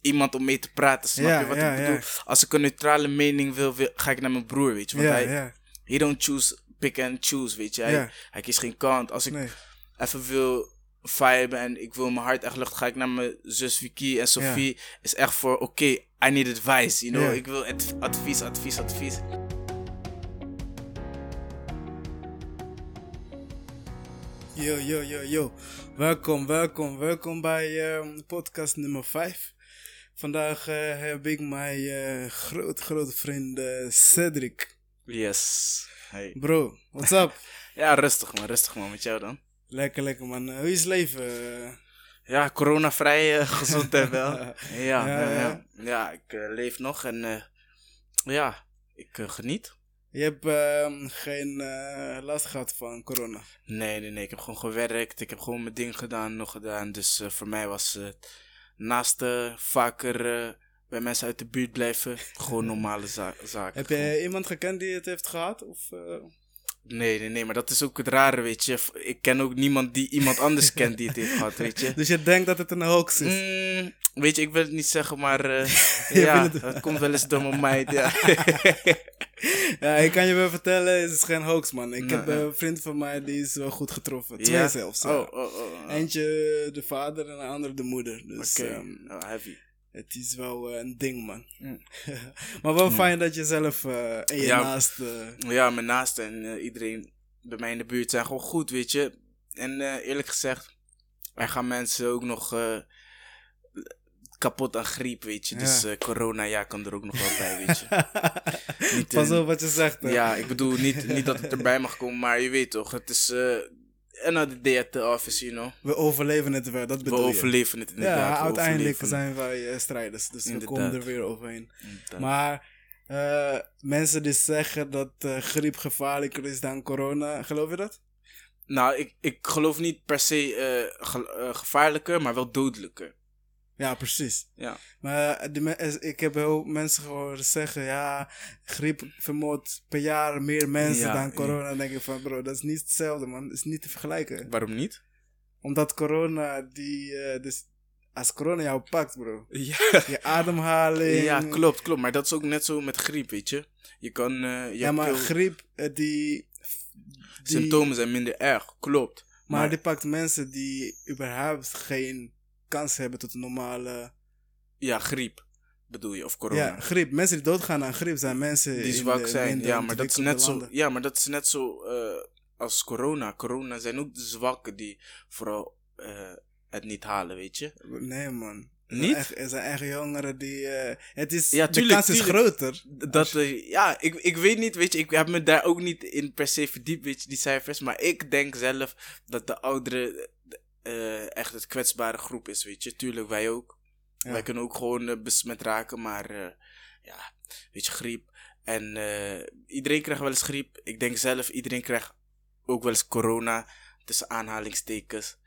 iemand om mee te praten. Snap je wat ik bedoel? Als ik een neutrale mening wil, wil- ga ik naar mijn broer, weet je. Want hij, he don't choose, pick and choose, weet je. Hij, hij kiest geen kant. Als ik Nee. even wil viben en ik wil mijn hart echt lucht, ga ik naar mijn zus Vicky en Sophie. Is echt voor, oké, I need advice, you know. Ik wil adv- advies, advies, advies. Yo, yo, yo, yo. Welkom, welkom, welkom bij ehm, podcast nummer 5. Vandaag eh, heb ik mijn eh grote, grote vriend eh, Cedric. Yes. Hey. Bro, what's up? Ja, rustig man, rustig man, met jou dan. lekker, lekker man. Hoe is leven? Ja, coronavrij gezond en wel. Ja, ja, Ja, ja. ja. ja. ik leef nog en ja, ik geniet. je hebt ehm, geen last gehad van corona. Nee, nee, nee, ik heb gewoon gewerkt. Ik heb gewoon mijn ding gedaan, nog gedaan. Dus voor mij was het naast vaker eh, bij mensen uit de buurt blijven, gewoon normale za zaken. Heb je iemand gekend die het heeft gehad? Of, eh, Nee, nee, nee, maar dat is ook het rare, weet je. Ik ken ook niemand die iemand anders kent die het heeft gehad, weet je. Dus je denkt dat het een hoax is? Mm, weet je, ik wil het niet zeggen, maar eh, ja, het- komt wel eens door mijn mind, ja. Ja, ik kan je wel vertellen, het is geen hoax man. Ik Nee, heb een vriend van mij die is wel goed getroffen. Twee Ja? zelfs. ja. Oh, oh, oh. oh. Eentje de vader en de andere de moeder. Dus Oké, ehm, oh, heavy. Het is wel eh, een ding, man. Mm. maar wel fijn dat je zelf eh en je Ja. naast... eh, Ja, mijn naasten en eh, iedereen bij mij in de buurt zijn gewoon goed, weet je. En eh, eerlijk gezegd, er gaan mensen ook nog eh, kapot aan griep, weet je. Dus eh, corona, ja, kan er ook nog wel bij, weet je. Niet, Pas eh, op wat je zegt. hè. Ja, ik bedoel niet, niet dat het erbij mag komen, maar je weet toch, het is eh another day at the office, you know. We overleven het wel, dat We bedoel je. overleven het inderdaad. Ja, we uiteindelijk overleven zijn wij eh, strijders. Dus we Inderdaad. komen er weer overheen. Inderdaad. Maar eh, mensen die zeggen dat eh, griep gevaarlijker is dan corona, geloof je dat? Nou, ik, ik geloof niet per se ge- eh, gevaarlijker, maar wel dodelijker. Ja, precies. Ja. Maar eh, die me- eh, ik heb heel mensen gehoord zeggen, ja, griep vermoordt per jaar meer mensen Ja, dan corona. Dan denk ik van, bro, dat is niet hetzelfde, man. Dat is niet te vergelijken. Waarom niet? Omdat corona, die, eh, dus als corona jou pakt, bro. Ja. Je ademhaling. Ja, klopt, klopt. Maar dat is ook net zo met griep, weet je. Je kan... je Ja, maar griep, die, die... Symptomen zijn minder erg, klopt. Maar, die pakt mensen die überhaupt geen kans hebben tot een normale... Ja, griep bedoel je, of corona. Ja, griep. Mensen die doodgaan aan griep zijn mensen die zwak zijn. Ja maar, dat is net zo, ja, maar dat is net zo als corona. Corona zijn ook de zwakken die vooral eh, het niet halen, weet je. Nee, man. Er Niet? zijn echt, er zijn echt jongeren die... eh, het is, Ja, de kans is tuurlijk. groter. Dat, eh, ja, ik, ik weet niet, weet je, ik heb me daar ook niet in per se verdiept, weet je, die cijfers. Maar ik denk zelf dat de ouderen eh, echt het kwetsbare groep is, weet je. Tuurlijk, wij ook. Ja. Wij kunnen ook gewoon eh, besmet raken, maar eh, ja, weet je, griep. En iedereen krijgt wel eens griep. Ik denk zelf, iedereen krijgt ook wel eens corona, tussen aanhalingstekens.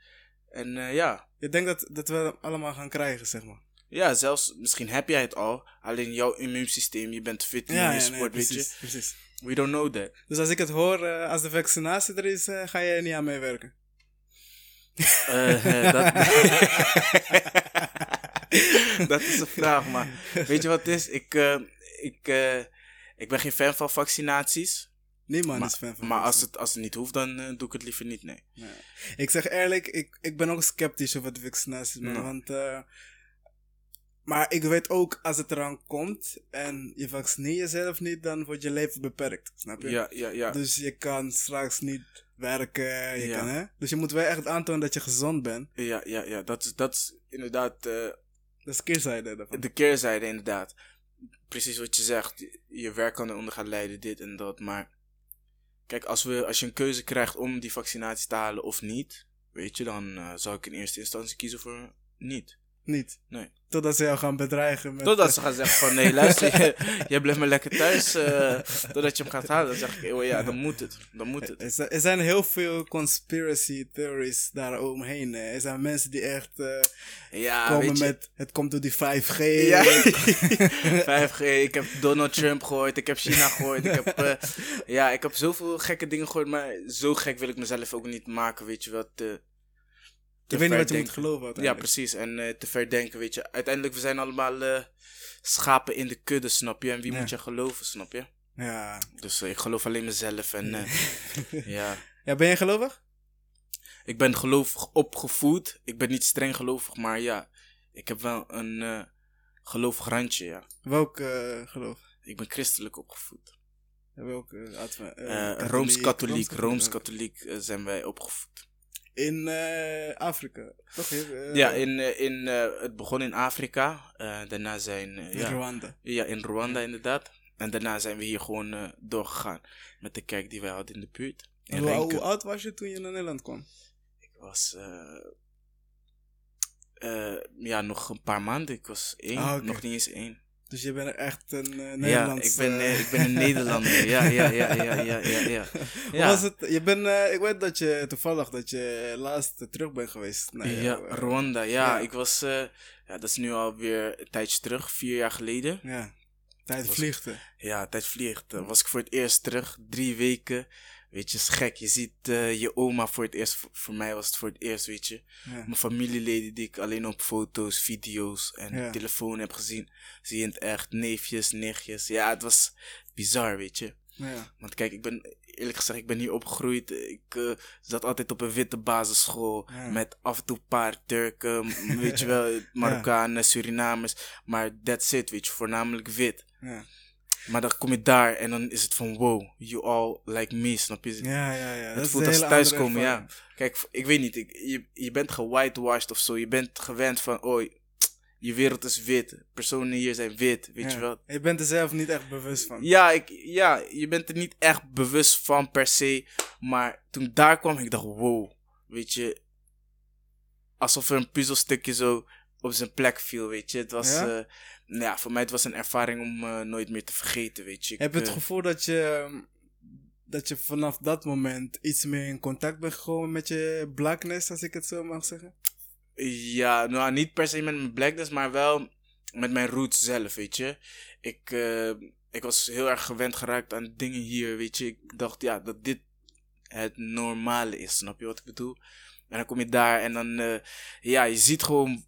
En ja, Ik denk dat, dat we allemaal gaan krijgen, zeg maar. ja, zelfs misschien heb jij het al, alleen jouw immuunsysteem, je bent fit in Ja, je ja nee, sport, weet je. precies. We don't know that. Dus als ik het hoor, als de vaccinatie er is, ga je er niet aan meewerken. Eh, dat... dat is een vraag, maar weet je wat het is? Ik, eh, ik, eh, ik ben geen fan van vaccinaties. Niemand maar is fan van maar als het, als het niet hoeft, dan doe ik het liever niet, nee. Ja. Ik zeg eerlijk, ik, ik ben ook sceptisch over de vaccinaties, man. Want, eh, maar ik weet ook, als het eraan komt en je vaccineert jezelf niet, dan wordt je leven beperkt. Snap je? Ja, ja, ja. Dus je kan straks niet werken. Je Ja. kan, hè? Dus je moet wel echt aantonen dat je gezond bent. Ja, ja, ja. Dat is, dat is inderdaad eh, Dat is keerzijde daarvan. de keerzijde, inderdaad. Precies wat je zegt. Je werk kan eronder gaan leiden, dit en dat. Maar kijk, als, we, als je een keuze krijgt om die vaccinatie te halen of niet, weet je, dan eh, zou ik in eerste instantie kiezen voor niet. Niet. Nee. Totdat ze jou gaan bedreigen met... Totdat ze gaan zeggen van nee, luister, je- jij blijft maar lekker thuis. eh, totdat je hem gaat halen. Dan zeg ik, oh ja, dan moet het. Dan moet het. Er zijn- heel veel conspiracy theories daaromheen. hè. Er zijn mensen die echt eh, Ja, komen weet je. met... Het komt door die 5G. Ja, 5G, ik heb Donald Trump gehoord, ik heb China gehoord, ik heb, eh, ja, ik heb zoveel gekke dingen gehoord, maar zo gek wil ik mezelf ook niet maken, weet je wat. Te Je weet niet wat je moet geloven Ja, precies. En eh, te ver denken, weet je. Uiteindelijk, we zijn allemaal eh, schapen in de kudde, snap je? En wie Ja. moet je geloven, snap je? Ja. Dus eh, ik geloof alleen mezelf en ja. ja, ben je gelovig? Ik ben gelovig opgevoed. Ik ben niet streng gelovig, maar ja, ik heb wel een gelovig randje, ja. Welk geloof? Ik ben christelijk opgevoed. Ja, Welk? Rooms-katholiek, Rooms-katholiek. Zijn wij opgevoed. In eh, Afrika, toch? Eh, ja, in, eh, in, het begon in Afrika. daarna zijn... in ja, Rwanda. ja, in Rwanda inderdaad. En daarna zijn we hier gewoon doorgegaan met de kerk die wij hadden in de buurt. In En hoe, oud was je toen je naar Nederland kwam? Ik was... ja, nog een paar maanden. Ik was één. Ah. Nog niet eens één. Dus je bent echt een uh, Ja, Nederlands... ik ben, eh, eh, ik ben een Nederlander. Ja, ja, ja, ja, ja, ja. ja. Ja. was het? Je bent, eh, ik weet dat je toevallig dat je eh, laatst eh, terug bent geweest. naar Ja, eh, Rwanda. Ja, ja. ik was... eh, ja, dat is nu alweer een tijdje terug. Vier jaar geleden. Ja, tijd vliegt. Ja, tijd vliegt. Was ik voor het eerst terug. Drie weken. Weet je, is gek. Je ziet eh, je oma voor het eerst. Voor, voor mij was het voor het eerst, weet je. Ja. Mijn familieleden die ik alleen op foto's, video's en Ja. telefoon heb gezien. Zie je in het echt. Neefjes, nichtjes. Ja, het was bizar, weet je. Ja. Want kijk, ik ben eerlijk gezegd, ik ben hier opgegroeid. Ik eh, zat altijd op een witte basisschool. Ja. Met af en toe een paar Turken, weet je wel, Marokkanen, Surinamers. Maar that's it, weet je, voornamelijk wit. Ja. Maar dan kom je daar en dan is het van wow, you all like me, snap je? ja, ja, ja. Het is voelt als thuiskomen, ja. Kijk, ik weet niet, ik, je, je bent gewhitewashed of zo. Je bent gewend van, oh, je wereld is wit. Personen hier zijn wit, weet Ja. je wel. Je bent er zelf niet echt bewust van. Ja, ik, ja, je bent er niet echt bewust van per se. Maar toen daar kwam, ik dacht, wow. Weet je, alsof er een puzzelstukje zo op zijn plek viel, weet je. Het was, Ja? Ja, ja voor mij het was een ervaring om eh, nooit meer te vergeten, weet je. Ik, Heb je het eh, gevoel dat je, ehm, dat je vanaf dat moment iets meer in contact bent gekomen met je blackness, als ik het zo mag zeggen? Ja, nou niet per se met mijn blackness, maar wel met mijn roots zelf, weet je. Ik, eh, ik was heel erg gewend geraakt aan dingen hier, weet je. Ik dacht, ja, dat dit het normale is, snap je wat ik bedoel? En dan kom je daar en dan, ja, je ziet gewoon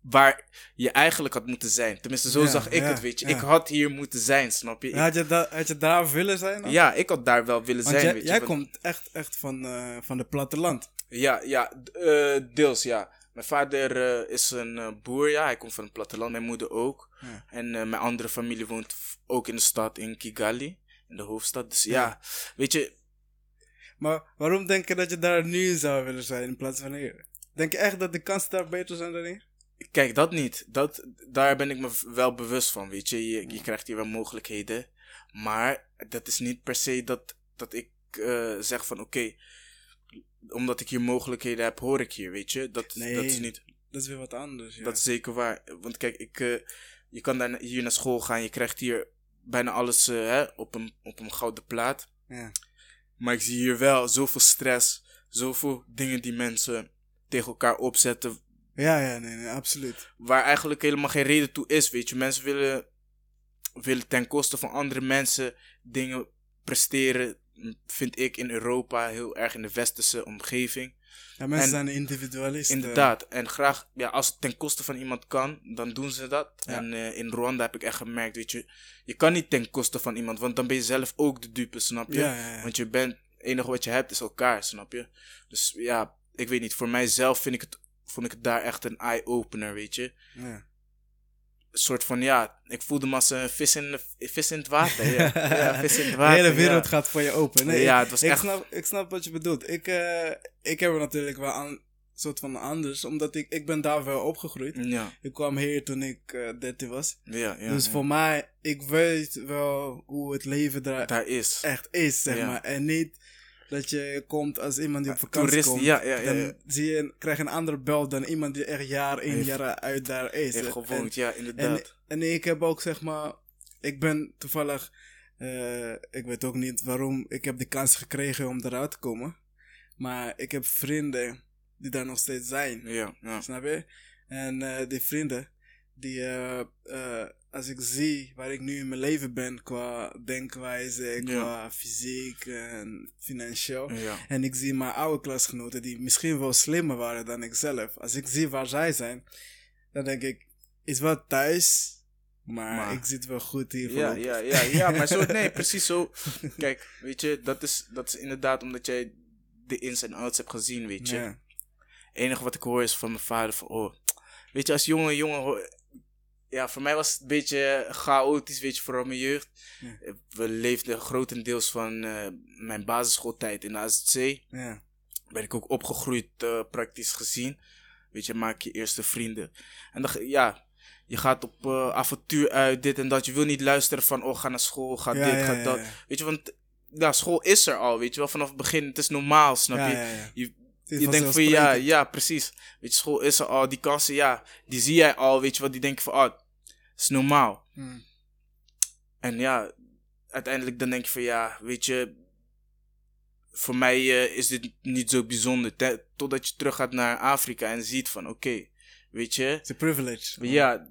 waar je eigenlijk had moeten zijn. Tenminste, zo Ja, zag ik ja, het, weet je. ja. Ik had hier moeten zijn, snap je? Ik- Had je, da- had je daar willen zijn? ja, ik had daar wel willen Want zijn, jij, weet jij je. want- komt echt, echt van, eh van de platteland. Ja, ja, eh, deels ja. Mijn vader eh, is een boer, ja. Hij komt van het platteland, mijn moeder ook. En mijn andere familie woont ook in de stad, in Kigali, in de hoofdstad. Dus ja, Ja. weet je, Maar waarom denk je dat je daar nu zou willen zijn in plaats van hier? Denk je echt dat de kansen daar beter zijn dan hier? Kijk, dat niet. Dat, daar ben ik me wel bewust van, weet je. Je, je krijgt hier wel mogelijkheden. Maar dat is niet per se dat, dat ik eh, zeg van, oké, omdat ik hier mogelijkheden heb, hoor ik hier, weet je. Dat, Nee. dat is niet... Dat is weer wat anders. Ja. Dat is zeker waar. Want kijk, ik, eh, je kan daar, hier naar school gaan. Je krijgt hier bijna alles eh, hè, op, een, op een gouden plaat. ja. Maar ik zie hier wel zoveel stress. Zoveel dingen die mensen tegen elkaar opzetten. Ja, ja, nee, nee, absoluut. Waar eigenlijk helemaal geen reden toe is. Weet je, mensen willen, willen ten koste van andere mensen dingen presteren. Vind ik in Europa heel erg in de westerse omgeving. Ja, mensen En- zijn individualisten. Inderdaad. En graag, ja, als het ten koste van iemand kan, dan doen ze dat. Ja. En eh, in Rwanda heb ik echt gemerkt, weet je, je kan niet ten koste van iemand, want dan ben je zelf ook de dupe, snap je? Ja, ja. Want je bent, het enige wat je hebt is elkaar, snap je? Dus ja, ik weet niet, voor mijzelf vind ik het, vond ik het daar echt een eye-opener, weet je? Ja. Een soort van, ja, ik voelde me als een vis in, de- vis in het water. Ja, ja vis in het water. de hele wereld ja. gaat voor je open. Nee, Ja, ik- het was ik, echt- snap, ik snap wat je bedoelt. Ik, eh, ik heb het natuurlijk wel een soort van anders, omdat ik, ik ben daar wel opgegroeid. Ja, Ik kwam hier toen ik eh 13 was. ja, ja. dus voor mij, ik weet wel hoe het leven daar Daar is. echt is, zeg maar. En niet dat je komt als iemand die op vakantie Toerist, komt. ja, ja, ja, Dan zie je, krijg je een andere bel dan iemand die echt jaar in, jaar uit daar is. Heeft En- gewoond, ja, En, inderdaad. en ik heb ook, zeg maar, ik ben toevallig, eh, ik weet ook niet waarom, ik heb de kans gekregen om eruit te komen. Maar ik heb vrienden die daar nog steeds zijn. ja, ja. Snap je? En eh, die vrienden, die, eh, eh, als ik zie waar ik nu in mijn leven ben qua denkwijze, qua fysiek en financieel. Ja. En ik zie mijn oude klasgenoten die misschien wel slimmer waren dan ik zelf. Als ik zie waar zij zijn, dan denk ik, is wel thuis, maar, Maar- ik zit wel goed hier. Ja, ja, ja, ja, maar zo, nee, precies zo. Kijk, weet je, dat is, dat is inderdaad omdat jij de ins en outs hebt gezien, weet je. Ja. Het enige wat ik hoor is van mijn vader van, oh, weet je, als jonge jongen, ja, voor mij was het een beetje chaotisch, weet je, vooral mijn jeugd. Ja. We leefden grotendeels van eh, mijn basisschooltijd in de AZC. Ja. Ben ik ook opgegroeid, eh, praktisch gezien. Weet je, maak je eerste vrienden. En dan, ja, je gaat op eh, avontuur uit, dit en dat. Je wil niet luisteren van, oh, ga naar school, ga Ja, dit, ga dat. Weet je, want ja, school is er al, weet je wel, vanaf het begin. Het is normaal, snap je? Je, je denkt van ja, ja, precies. Weet je, school is er al, die kansen, ja, die zie jij al, weet je wat, die denken van, oh, is normaal. Hmm. En ja, uiteindelijk dan denk je van ja, weet je, voor mij eh, is dit niet zo bijzonder. Totdat je terug gaat naar Afrika en ziet van oké, weet je, Het is een privilege. maar ja,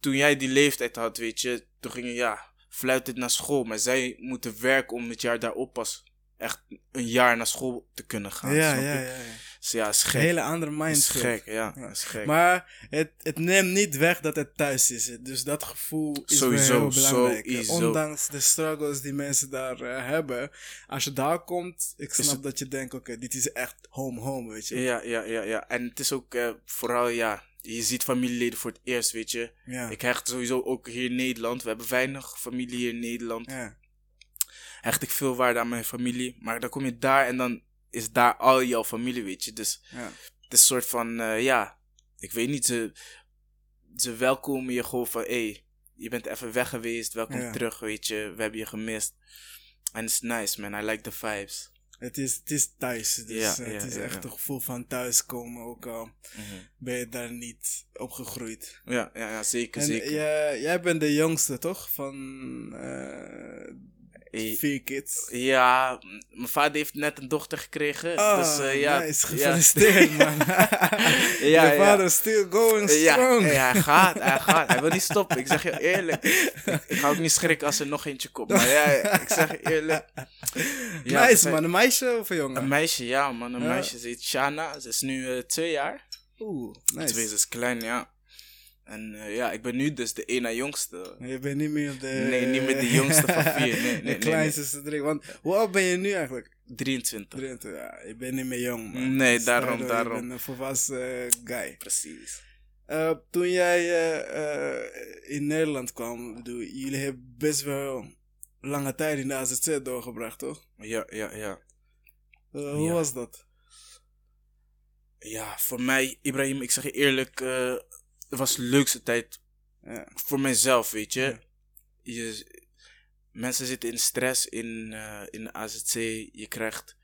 toen jij die leeftijd had, weet je, toen ging je ja, fluitend naar school. Maar zij moeten werken om het jaar daarop pas echt een jaar naar school te kunnen gaan. ja, snap ja, je? ja, ja. Dus ja, is Een gek. hele andere is mindset. gek, ja. Ja. Is gek. Maar het, het neemt niet weg dat het thuis is. Dus dat gevoel is Sowieso, heel belangrijk. sowieso. Ondanks de struggles die mensen daar eh, hebben. Als je daar komt, ik Is snap het- dat je denkt, oké, dit is echt home home, weet je. Ja, ja, ja, ja. En het is ook eh, vooral, ja, je ziet familieleden voor het eerst, weet je. Ja. Ik hecht sowieso ook hier in Nederland. We hebben weinig familie hier in Nederland. ja. Hecht ik veel waarde aan mijn familie. Maar dan kom je daar en dan is daar al jouw familie, weet je. Dus ja. het is een soort van, eh, ja, ik weet niet, ze, ze welkomen je gewoon van, hé, hey, je bent even weg geweest, welkom Ja. terug, weet je, we hebben je gemist. En het is nice, man, I like the vibes. Het, is, het is thuis. Dus Ja, eh, het is echt een gevoel van thuiskomen. Ook al Mhm. ben je daar niet opgegroeid. Ja, ja, ja, zeker, En zeker. jij, jij bent de jongste, toch? Van eh, vier kids. Ja, mijn vader heeft net een dochter gekregen. Ah, dus eh, ja. nice. ja. Gefeliciteerd, man. Ja, Je ja. vader is still going strong. ja, hij gaat, hij gaat. Hij wil niet stoppen. Ik zeg je eerlijk. Ik, ga ook niet schrikken als er nog eentje komt. Maar ja, ik zeg je eerlijk. Ja, nice, man. Een meisje of een jongen? Een meisje, ja man. Een meisje. Ze heet Shana. Ze is nu eh, twee jaar. Oeh, Twee, nice. ze is klein, ja. En eh, ja, ik ben nu dus de ene jongste. Je bent niet meer de... Nee, niet meer de jongste van vier. Nee, nee, de nee, kleinste drie. Want hoe oud ben je nu eigenlijk? 23. 23. Ja, je bent niet meer jong, man. Nee, Dus daarom, daarom. bent een volwassen eh, guy. Precies. Eh, toen jij in Nederland kwam, bedoel, jullie hebben best wel lange tijd in de AZC doorgebracht, toch? Ja, ja, ja. Hoe Ja. was dat? Ja, voor mij, Ibrahim, ik zeg je eerlijk, het was de leukste tijd Ja. voor mezelf, weet je. Ja. je mensen zitten in stress in, eh, in de AZC. Je krijgt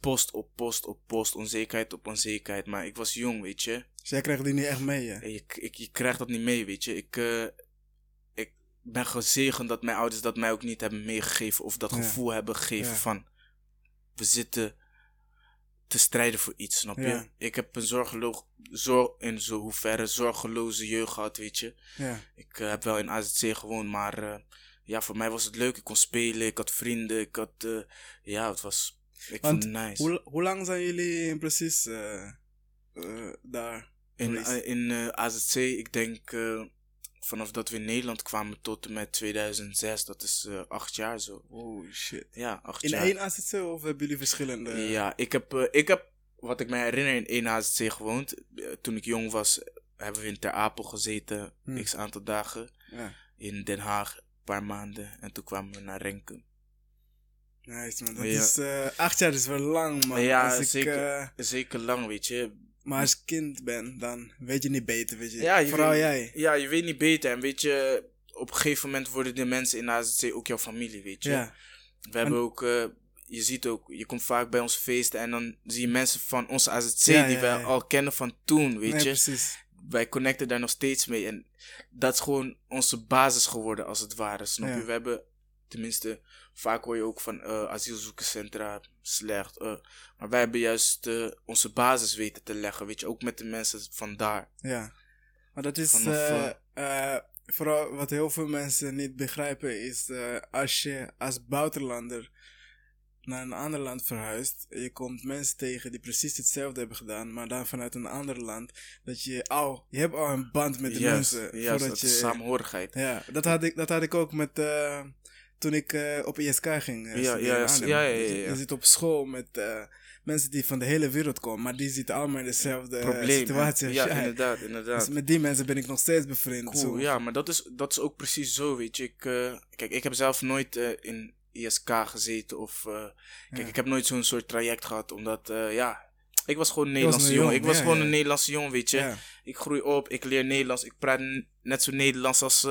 post op post op post, onzekerheid op onzekerheid. Maar ik was jong, weet je. Jij krijgt die niet echt mee, hè? Je, ik, je krijgt dat niet mee, weet je. Ik, eh, ik ben gezegend dat mijn ouders dat mij ook niet hebben meegegeven. Of dat Ja. gevoel hebben gegeven van... We zitten te strijden voor iets, snap je? Ja. Ik heb een zorgelo zorg, in zo hoeverre zorgeloze jeugd gehad, weet je. Ja. Ik eh, heb wel in AZC gewoond, maar eh, ja, voor mij was het leuk. Ik kon spelen, ik had vrienden, ik had... eh, ja, het was... Ik Want vond het nice. Hoe, hoe lang zijn jullie precies daar? In, in AZC, ik denk vanaf dat we in Nederland kwamen tot en met 2006, dat is eh, acht jaar zo. Oh shit. Ja, acht In jaar. één AZC of hebben jullie verschillende? Ja, ik heb, eh, ik heb, wat ik me herinner, in één AZC gewoond. Eh, toen ik jong was, hebben we in Ter Apel gezeten, Hmm. x aantal dagen. Ja. In Den Haag, een paar maanden. En toen kwamen we naar Renkum. Nice man. Dat Ja. is, acht jaar is wel lang man. Ja, als ik, zeker. eh, Zeker lang, weet je. Maar als ik kind ben, dan weet je niet beter, weet je. Ja, je Vooral weet- jij. Ja, je weet niet beter. En weet je, op een gegeven moment worden de mensen in AZC ook jouw familie, weet je. Ja. We hebben ook, eh, je ziet ook, je komt vaak bij onze feesten en dan zie je mensen van onze AZC Ja, die ja, wij al kennen van toen, weet nee, je. precies. Wij connecten daar nog steeds mee en dat is gewoon onze basis geworden als het ware, snap je. We hebben, tenminste, vaak hoor je ook van eh asielzoekerscentra, slecht. eh, maar wij hebben juist eh, onze basis weten te leggen, weet je, ook met de mensen van daar. Ja. Maar dat is, Vanaf, vooral wat heel veel mensen niet begrijpen, is als je als buitenlander naar een ander land verhuist, je komt mensen tegen die precies hetzelfde hebben gedaan, maar dan vanuit een ander land, dat je al, je hebt al een band met de mensen. juist, voordat dat je, samenhorigheid. ja, dat had ik, dat had ik ook met, toen ik eh, op ISK ging. eh, Ja, ja, ja, ja, ja, Je, zit op school met eh, mensen die van de hele wereld komen, maar die zitten allemaal in dezelfde Probleem. situatie Ja, inderdaad, inderdaad. Dus met die mensen ben ik nog steeds bevriend. Cool, zo. ja, maar dat is, dat is ook precies zo, weet je. Ik, kijk, ik heb zelf nooit in ISK gezeten of... kijk, ik heb nooit zo'n soort traject gehad, omdat, ja... Ik was gewoon een Nederlandse jongen. jong, Ik was gewoon een Nederlandse jongen, weet je. Ik groei op, ik leer Nederlands. Ik praat net zo Nederlands als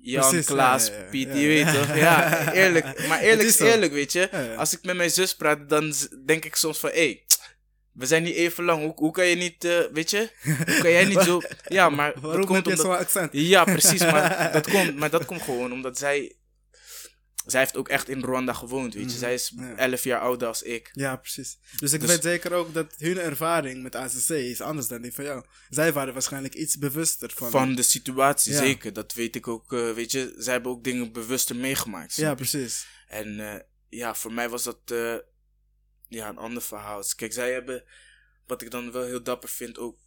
Jan, Precies, Klaas, ja, ja. Piet, je weet toch? Ja, eerlijk. Maar eerlijk is eerlijk, weet je. Als ik met mijn zus praat, dan denk ik soms van... Hé, we zijn niet even lang. Hoe, hoe kan je niet, eh, weet je? Hoe kan jij niet zo... Ja, maar dat Waarom komt heb je omdat... zo'n accent? Ja, precies. Maar dat, komt, maar dat komt gewoon omdat zij... Zij heeft ook echt in Rwanda gewoond, weet je. Mhm, Zij is ja. 11 jaar ouder als ik. Ja, precies. Dus ik Dus- weet zeker ook dat hun ervaring met ACC is anders dan die van jou. Zij waren waarschijnlijk iets bewuster van. Van de situatie, Ja. zeker. Dat weet ik ook, eh, weet je. Zij hebben ook dingen bewuster meegemaakt. Ja, precies. En eh, ja, voor mij was dat eh, ja, een ander verhaal. Dus Kijk, zij hebben, wat ik dan wel heel dapper vind, ook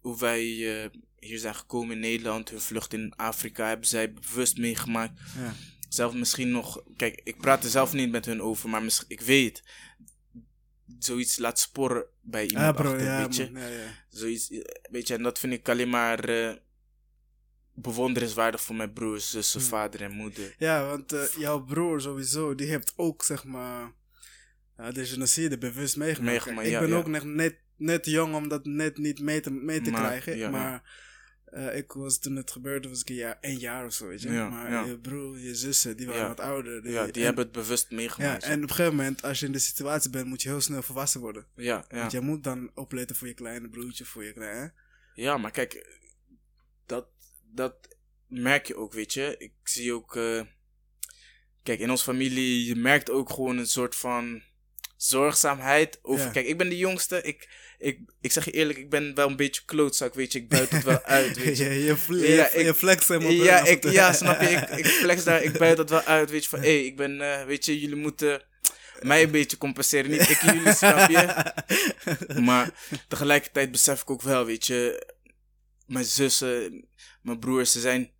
hoe wij hier zijn gekomen in Nederland. Hun vlucht in Afrika hebben zij bewust meegemaakt. Ja. Zelf misschien nog, kijk, ik praat er zelf niet met hun over, maar misschien, ik weet, zoiets laat sporen bij iemand Ja, bro, achter, ja, weet je. man, ja, ja. Zoiets, eh, weet je, en dat vind ik alleen maar eh, bewonderenswaardig voor mijn broers, zussen, Hm. vader en moeder. Ja, want eh, jouw broer sowieso, die heeft ook zeg maar ja, de genocide bewust meegemaakt. Meegemaakt, ik ben ook net, net, net jong om dat net niet mee te, mee te Maar, krijgen. maar eh, ik was toen het gebeurde, was ik een jaar, een jaar of zo, weet je. Ja, maar ja. je broer, je zussen, die waren Ja. wat ouder. Ja, die en- hebben het bewust Ja, meegemaakt. en op een gegeven moment, als je in de situatie bent, moet je heel snel volwassen worden. ja, ja. Want jij moet dan opletten voor je kleine broertje, voor je kleine... ja, maar kijk, dat, dat merk je ook, weet je. Ik zie ook, eh, kijk, in onze familie, je merkt ook gewoon een soort van zorgzaamheid. Over, Ja. Kijk, ik ben de jongste. Ik, ik, ik zeg je eerlijk, ik ben wel een beetje klootzak, weet je. Ik buit het wel uit, weet je. je, Ja, je, ik- flex hem op Ja, ik, ja, snap je? Ik, ik flex daar, ik buit dat wel uit, weet je. Van, hé, hey, ik ben, eh, weet je, jullie moeten mij een beetje compenseren. Niet ik jullie, snap je? Maar tegelijkertijd besef ik ook wel, weet je, mijn zussen, mijn broers, ze zijn,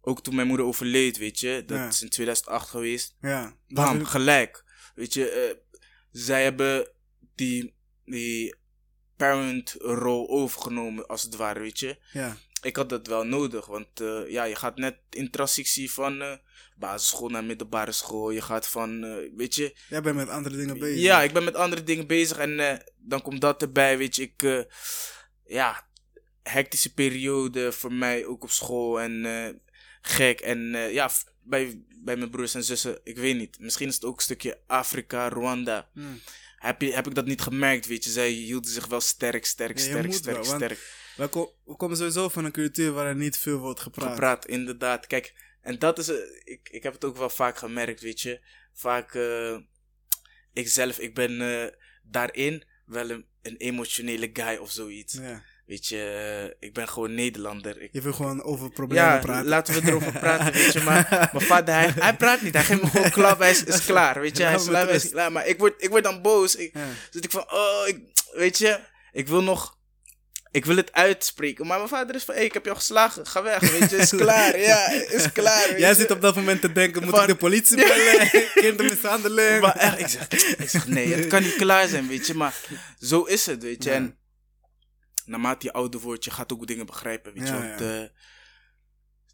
ook toen mijn moeder overleed, weet je, dat Ja. is in 2008 geweest, Ja, bam, gelijk. Weet je, eh, zij hebben die, die parent-rol overgenomen, als het ware, weet je. ja. Ik had dat wel nodig, want eh, ja, je gaat net in transitie van eh, basisschool naar middelbare school. Je gaat van, eh, weet je, Jij bent met andere dingen bezig. ja, ik ben met andere dingen bezig en dan komt dat erbij, weet je. Ik, ja, hectische periode voor mij ook op school en gek. En ja, bij, bij mijn broers en zussen, ik weet niet. Misschien is het ook een stukje Afrika, Rwanda. Hmm. Heb, je, heb ik dat niet gemerkt, weet je. Zij hielden zich wel sterk, sterk, sterk, sterk, wel, sterk. We, ko- we komen sowieso van een cultuur waar er niet veel wordt gepraat. gepraat, inderdaad. Kijk, en dat is, eh, ik, ik heb het ook wel vaak gemerkt, weet je. Vaak, eh ik zelf, ik ben eh, daarin wel een, een emotionele guy of zoiets. Ja. Weet je, ik ben gewoon Nederlander. Ik, Je wil gewoon over problemen ja, praten. laten we erover praten, weet je. Maar mijn vader, hij, hij praat niet. Hij geeft me gewoon klap, hij is, is klaar, weet je. Hij Laat is klaar, is klaar. Maar ik word, ik word dan boos. Ik, Ja. zit ik van, oh, ik, weet je, ik wil nog, ik wil het uitspreken. Maar mijn vader is van, hé, ik heb jou geslagen, ga weg, weet je, is klaar, ja, is klaar. Jij je. zit op dat moment te denken, moet Van- ik de politie bellen? Kindermishandeling? Maar echt, ik zeg, ik zeg, nee, het kan niet klaar zijn, weet je, maar zo is het, weet je. Ja. En naarmate je ouder wordt, je gaat ook dingen begrijpen, weet je. Want, ja. eh,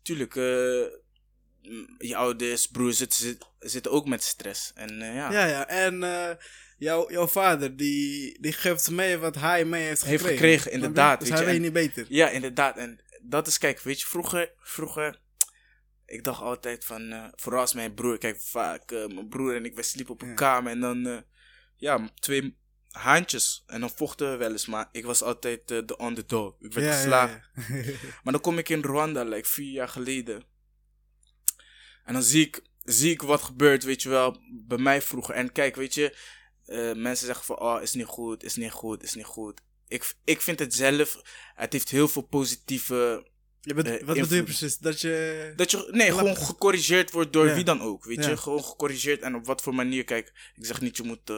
tuurlijk, eh, je ouders, broers zitten, zit- ook met stress. En eh, ja, Ja, ja. En jouw, jouw vader, die, die geeft mee wat hij mee heeft Heeft gekregen. gekregen, inderdaad, Dus weet hij je. weet niet beter. Ja, inderdaad. En dat is, kijk, weet je, vroeger, vroeger, ik dacht altijd van, vooral als mijn broer, kijk, vaak, mijn broer en ik, wij sliepen op een kamer en dan, ja, twee haantjes. En dan vochten we wel eens, maar ik was altijd eh, de underdog. Ik werd Ja, geslagen. ja, ja. Maar dan kom ik in Rwanda, like vier jaar geleden. En dan zie ik, zie ik wat gebeurt, weet je wel, bij mij vroeger. En kijk, weet je, eh, mensen zeggen van, oh, is niet goed, is niet goed, is niet goed. ik, ik vind het zelf, het heeft heel veel positieve... Je bent, Eh, wat bedoel je precies? Dat je... Dat je, nee, Klap- gewoon gecorrigeerd wordt door wie dan ook, weet je. Gewoon gecorrigeerd en op wat voor manier. Kijk, ik zeg niet je moet,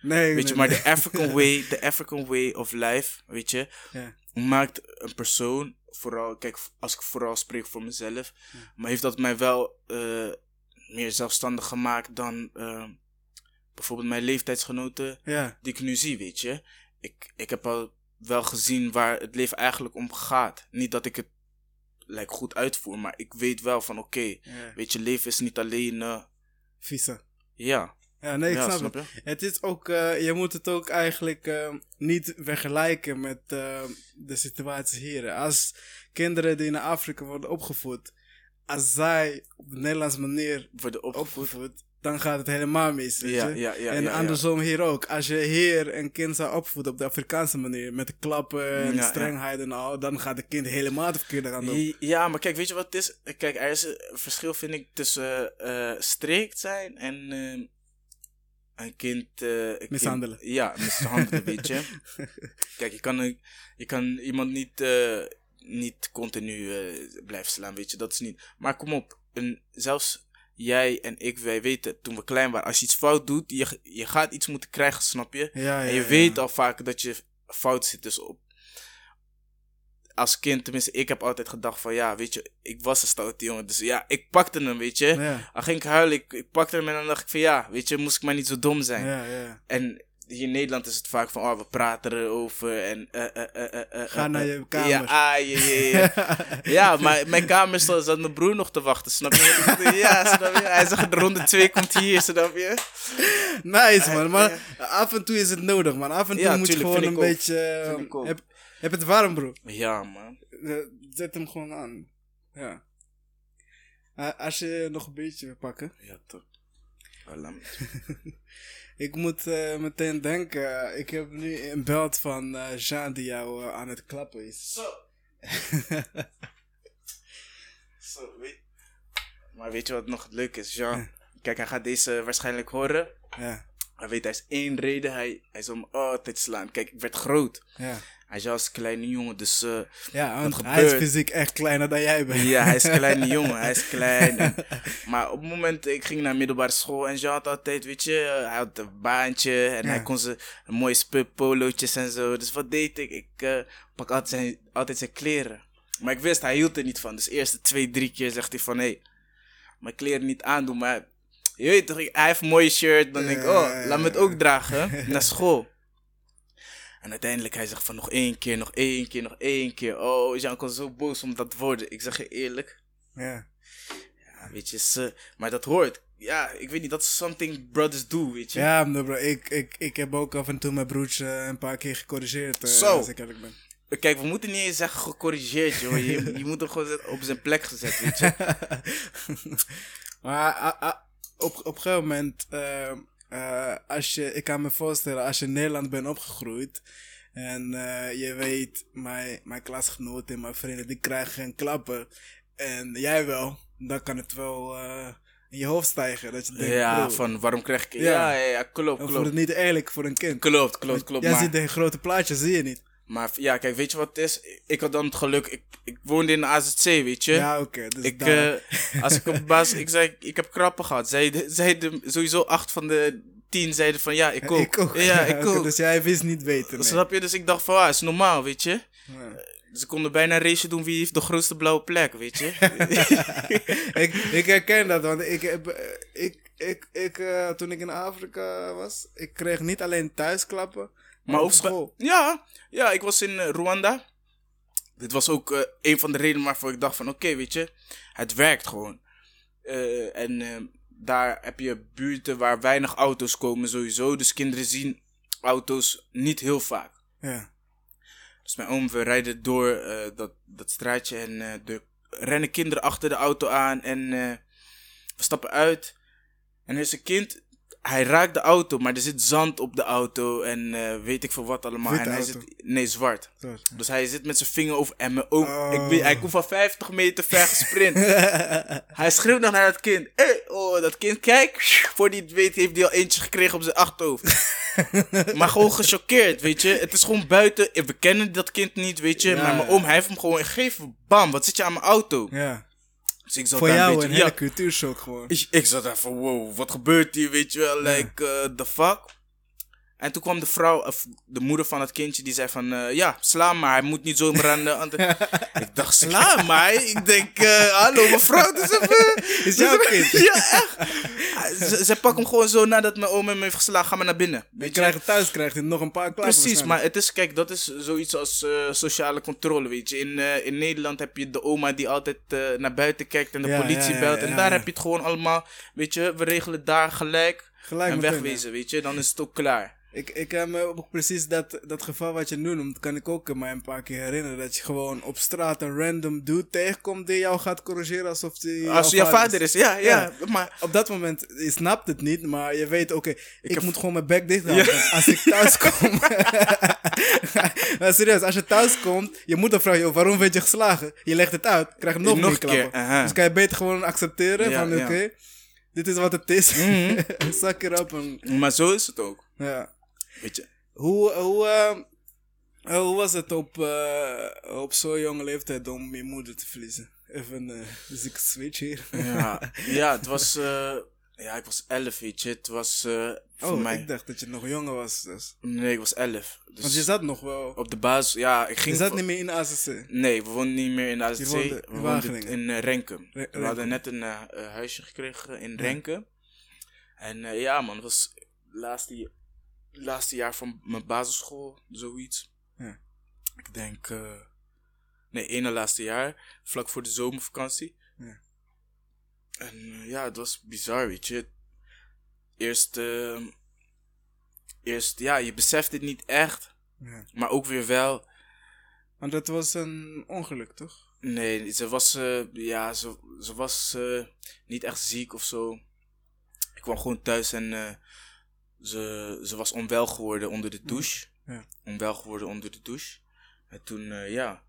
Nee, weet nee, je, maar nee. de African way, African way of life, weet je, Ja. maakt een persoon, vooral, kijk, als ik vooral spreek voor mezelf, Ja. maar heeft dat mij wel eh, meer zelfstandig gemaakt dan eh, bijvoorbeeld mijn leeftijdsgenoten Ja, die ik nu zie, weet je. Ik, ik heb al wel gezien waar het leven eigenlijk om gaat. Niet dat ik het like, goed uitvoer, maar ik weet wel van oké, weet je, leven is niet alleen, visa. ja. Ja, nee, ik ja, snap, het. je? Het is ook, eh, je moet het ook eigenlijk eh, niet vergelijken met eh, de situatie hier. Als kinderen die in Afrika worden opgevoed, als zij op de Nederlandse manier Worden opgevoed. opgevoed, dan gaat het helemaal mis. Weet Ja, je? ja, ja. en andersom hier ook. Als je hier een kind zou opvoeden op de Afrikaanse manier, met de klappen en strengheid en al, dan gaat het kind helemaal de verkeerde kant op. Ja, maar kijk, weet je wat het is? Kijk, er is een verschil, vind ik, tussen strikt zijn en een kind... eh, een kind- Mishandelen. ja, mishandelen, weet je. Kijk, je kan, je kan iemand niet, eh, niet continu eh, blijven slaan, weet je. Dat is niet... Maar kom op, een, zelfs jij en ik, wij weten toen we klein waren, als je iets fout doet, je, je gaat iets moeten krijgen, snap je? Ja, ja, En je ja. weet al vaak dat je fout zit. Dus op. Als kind, tenminste, ik heb altijd gedacht van ja, weet je, ik was een stoute jongen. Dus ja, ik pakte hem, weet je. Ja, ging ik huilen, ik, ik pakte hem en dan dacht ik van ja, weet je, moest ik maar niet zo dom zijn. ja, ja. En hier in Nederland is het vaak van oh, we praten erover en. eh, Ga naar je kamer. Ja, ah, ja, maar mijn kamer stond, zat mijn broer nog te wachten, snap je? Ja, snap je? Hij zegt de ronde 2 komt hier, snap je? Nice man, maar af en toe is het nodig man. Af en toe Ja, moet je gewoon een beetje... Vind ik ook. Heb, het warm bro. Ja, man. Eh, Zet hem gewoon aan. Ja. Eh, als je nog een beetje wil pakken. Ja, toch. Ik moet eh, meteen denken, ik heb nu een beeld van Jean die jou aan het klappen is. Zo. Zo, weet Maar weet je wat nog leuk is, Jean? Kijk, hij gaat deze waarschijnlijk horen. ja, Hij weet, hij is één reden. Hij, hij zal me altijd slaan. Kijk, ik werd groot. ja. Hij is als een kleine jongen, dus... eh, Ja, want hij is fysiek echt kleiner dan jij bent. ja, hij is een kleine jongen. Hij is klein. En- maar op het moment, ik ging naar middelbare school en Jean had altijd, weet je, hij had een baantje en Ja. hij kon zijn mooie spul, polootjes en zo. Dus wat deed ik? Ik eh, pak altijd zijn, altijd zijn kleren. Maar ik wist, hij hield er niet van. Dus de eerste twee, drie keer zegt hij van, hé, hey, mijn kleren niet aandoen, maar je weet toch, hij heeft een mooie shirt. Dan denk ik, oh, laat me het ook dragen naar school. En uiteindelijk hij zegt van nog één keer, nog één keer, nog één keer. Oh, Jean kon zo boos om dat woorden. Ik zeg je eerlijk. Ja. Ja, weet je, ze, maar dat hoort. Ja, ik weet niet, dat is something brothers do, weet je. Ja, bro, ik, ik, ik heb ook af en toe mijn broertje een paar keer gecorrigeerd. Zo. Als ik eerlijk ben. Kijk, we moeten niet eens zeggen gecorrigeerd, joh. Je, je moet hem gewoon op zijn plek gezet, weet je. maar ah, ah, op, op een gegeven moment, eh, eh, als je, ik kan me voorstellen, als je in Nederland bent opgegroeid en eh, je weet, mijn, mijn klasgenoten en mijn vrienden, die krijgen geen klappen en jij wel, dan kan het wel eh, in je hoofd stijgen. Dat je denkt, Ja, bro, van waarom krijg ik... Ja. Ja, ja, ja, klopt, klopt. het niet eerlijk voor een kind. Klopt, klopt, klopt. Jij Maar, ziet de grote plaatjes, zie je niet. Maar ja, kijk, weet je wat het is? Ik had dan het geluk, ik, ik woonde in de AZC, weet je. Ja, oké. dus ik, eh, als ik op baas, ik zei, ik heb krappen gehad. Zeiden, zeiden sowieso acht van de tien zeiden van, ja, ik ook. ik ook. Ja, ik ook. Dus jij wist niet beter. nee. Snap je? Dus ik dacht van, ah, is normaal, weet je. Ja. Ze konden bijna een race doen wie heeft de grootste blauwe plek, weet je. ik, ik herken dat, want ik heb, eh, ik, ik, ik, eh, toen ik in Afrika was, ik kreeg niet alleen thuisklappen, maar, op school. ja, ja, ik was in eh, Rwanda. Dit was ook eh, een van de redenen waarvoor ik dacht van, oké, weet je, het werkt gewoon. Eh, en daar heb je buurten waar weinig auto's komen sowieso. Dus kinderen zien auto's niet heel vaak. Ja. Dus mijn oom, we rijden door dat, dat straatje en er rennen kinderen achter de auto aan en we stappen uit. En er is een kind, hij raakt de auto, maar er zit zand op de auto en eh, weet ik veel wat allemaal. Witte en hij auto. zit, nee, zwart. Dus hij zit met zijn vinger over en mijn oom, Oh. ik weet, hij komt van 50 meter ver gesprint. hij schreeuwt nog naar dat kind. Hey, oh, dat kind, kijk, voor die het weet heeft hij al eentje gekregen op zijn achterhoofd. maar gewoon gechoqueerd, weet je. Het is gewoon buiten. We kennen dat kind niet, weet je. Ja, maar mijn oom, hij heeft hem gewoon gegeven. Bam, wat zit je aan mijn auto? Ja. Dus ik zat Voor daar jou een een beetje... hele ja, cultuurshock gewoon. ik, ik zat daar van, wow, wat gebeurt hier, weet je wel. Like, eh, the fuck? En toen kwam de vrouw, of de moeder van het kindje, die zei van, eh, ja, sla maar, hij moet niet zomaar aan de andere... ik dacht, sla maar? Ik denk, eh, hallo mevrouw, het is even... Is jouw kind? ja, echt. Ze, ze pakt hem gewoon zo nadat mijn oom hem heeft geslagen, ga maar naar binnen. Weet je? krijgt thuis, krijgt hij nog een paar klappen. Precies, maar het is, kijk, dat is zoiets als eh, sociale controle, weet je. In, in Nederland heb je de oma die altijd naar buiten kijkt en de Ja, politie ja, ja, belt. En daar heb je het gewoon allemaal, weet je, we regelen daar gelijk, Gelijk en wegwezen, weet je. Dan is het ook klaar. Ik, ik kan me ook precies dat, dat geval wat je nu noemt, kan ik ook mij een paar keer herinneren. Dat je gewoon op straat een random dude tegenkomt die jou gaat corrigeren alsof die Als jouw vader is, ja, ja. Maar Op dat moment, je snapt het niet, maar je weet, oké, ik, heb- moet gewoon mijn bek dicht houden. Als ik thuis kom... maar serieus, als je thuis komt, je moeder vraagt je, waarom werd je geslagen? Je legt het uit, krijg je nog, Nog meer keer, klappen. Dus kan je beter gewoon accepteren Ja, van, oké, dit is wat het is. Mhm. Zak erop en... Maar zo is het ook, Ja. Weet je. Hoe, hoe, eh, hoe was het op, eh, op zo'n jonge leeftijd om je moeder te verliezen? Even een uh, switch hier. Ja, ja het was, eh, ja, ik was elf, weet je. Het was voor Oh, mij, ik dacht dat je nog jonger was. Dus. nee, ik was elf. Dus Want je zat nog wel. op de basis, ja, ik Je ging... zat voor- niet meer in de ACC. Nee, we woonden niet meer in de. Je woonde in we woonden in eh, Renkum. Re- we hadden net een huisje gekregen in Renkum. En ja, man, het was laatste, laatste jaar van mijn basisschool, zoiets. Ja. Ik denk, eh, nee, ene laatste jaar, vlak voor de zomervakantie. Ja. En eh, ja, het was bizar, weet je. Eerst, eh, eerst, ja, je beseft het niet echt, Ja. maar ook weer wel. Want dat was een ongeluk, toch? Nee, ze was, eh, ja, ze, ze was niet echt ziek of zo. Ik kwam gewoon thuis en ze, ze was onwel geworden onder de douche. Ja. Onwel geworden onder de douche. En toen, eh, ja,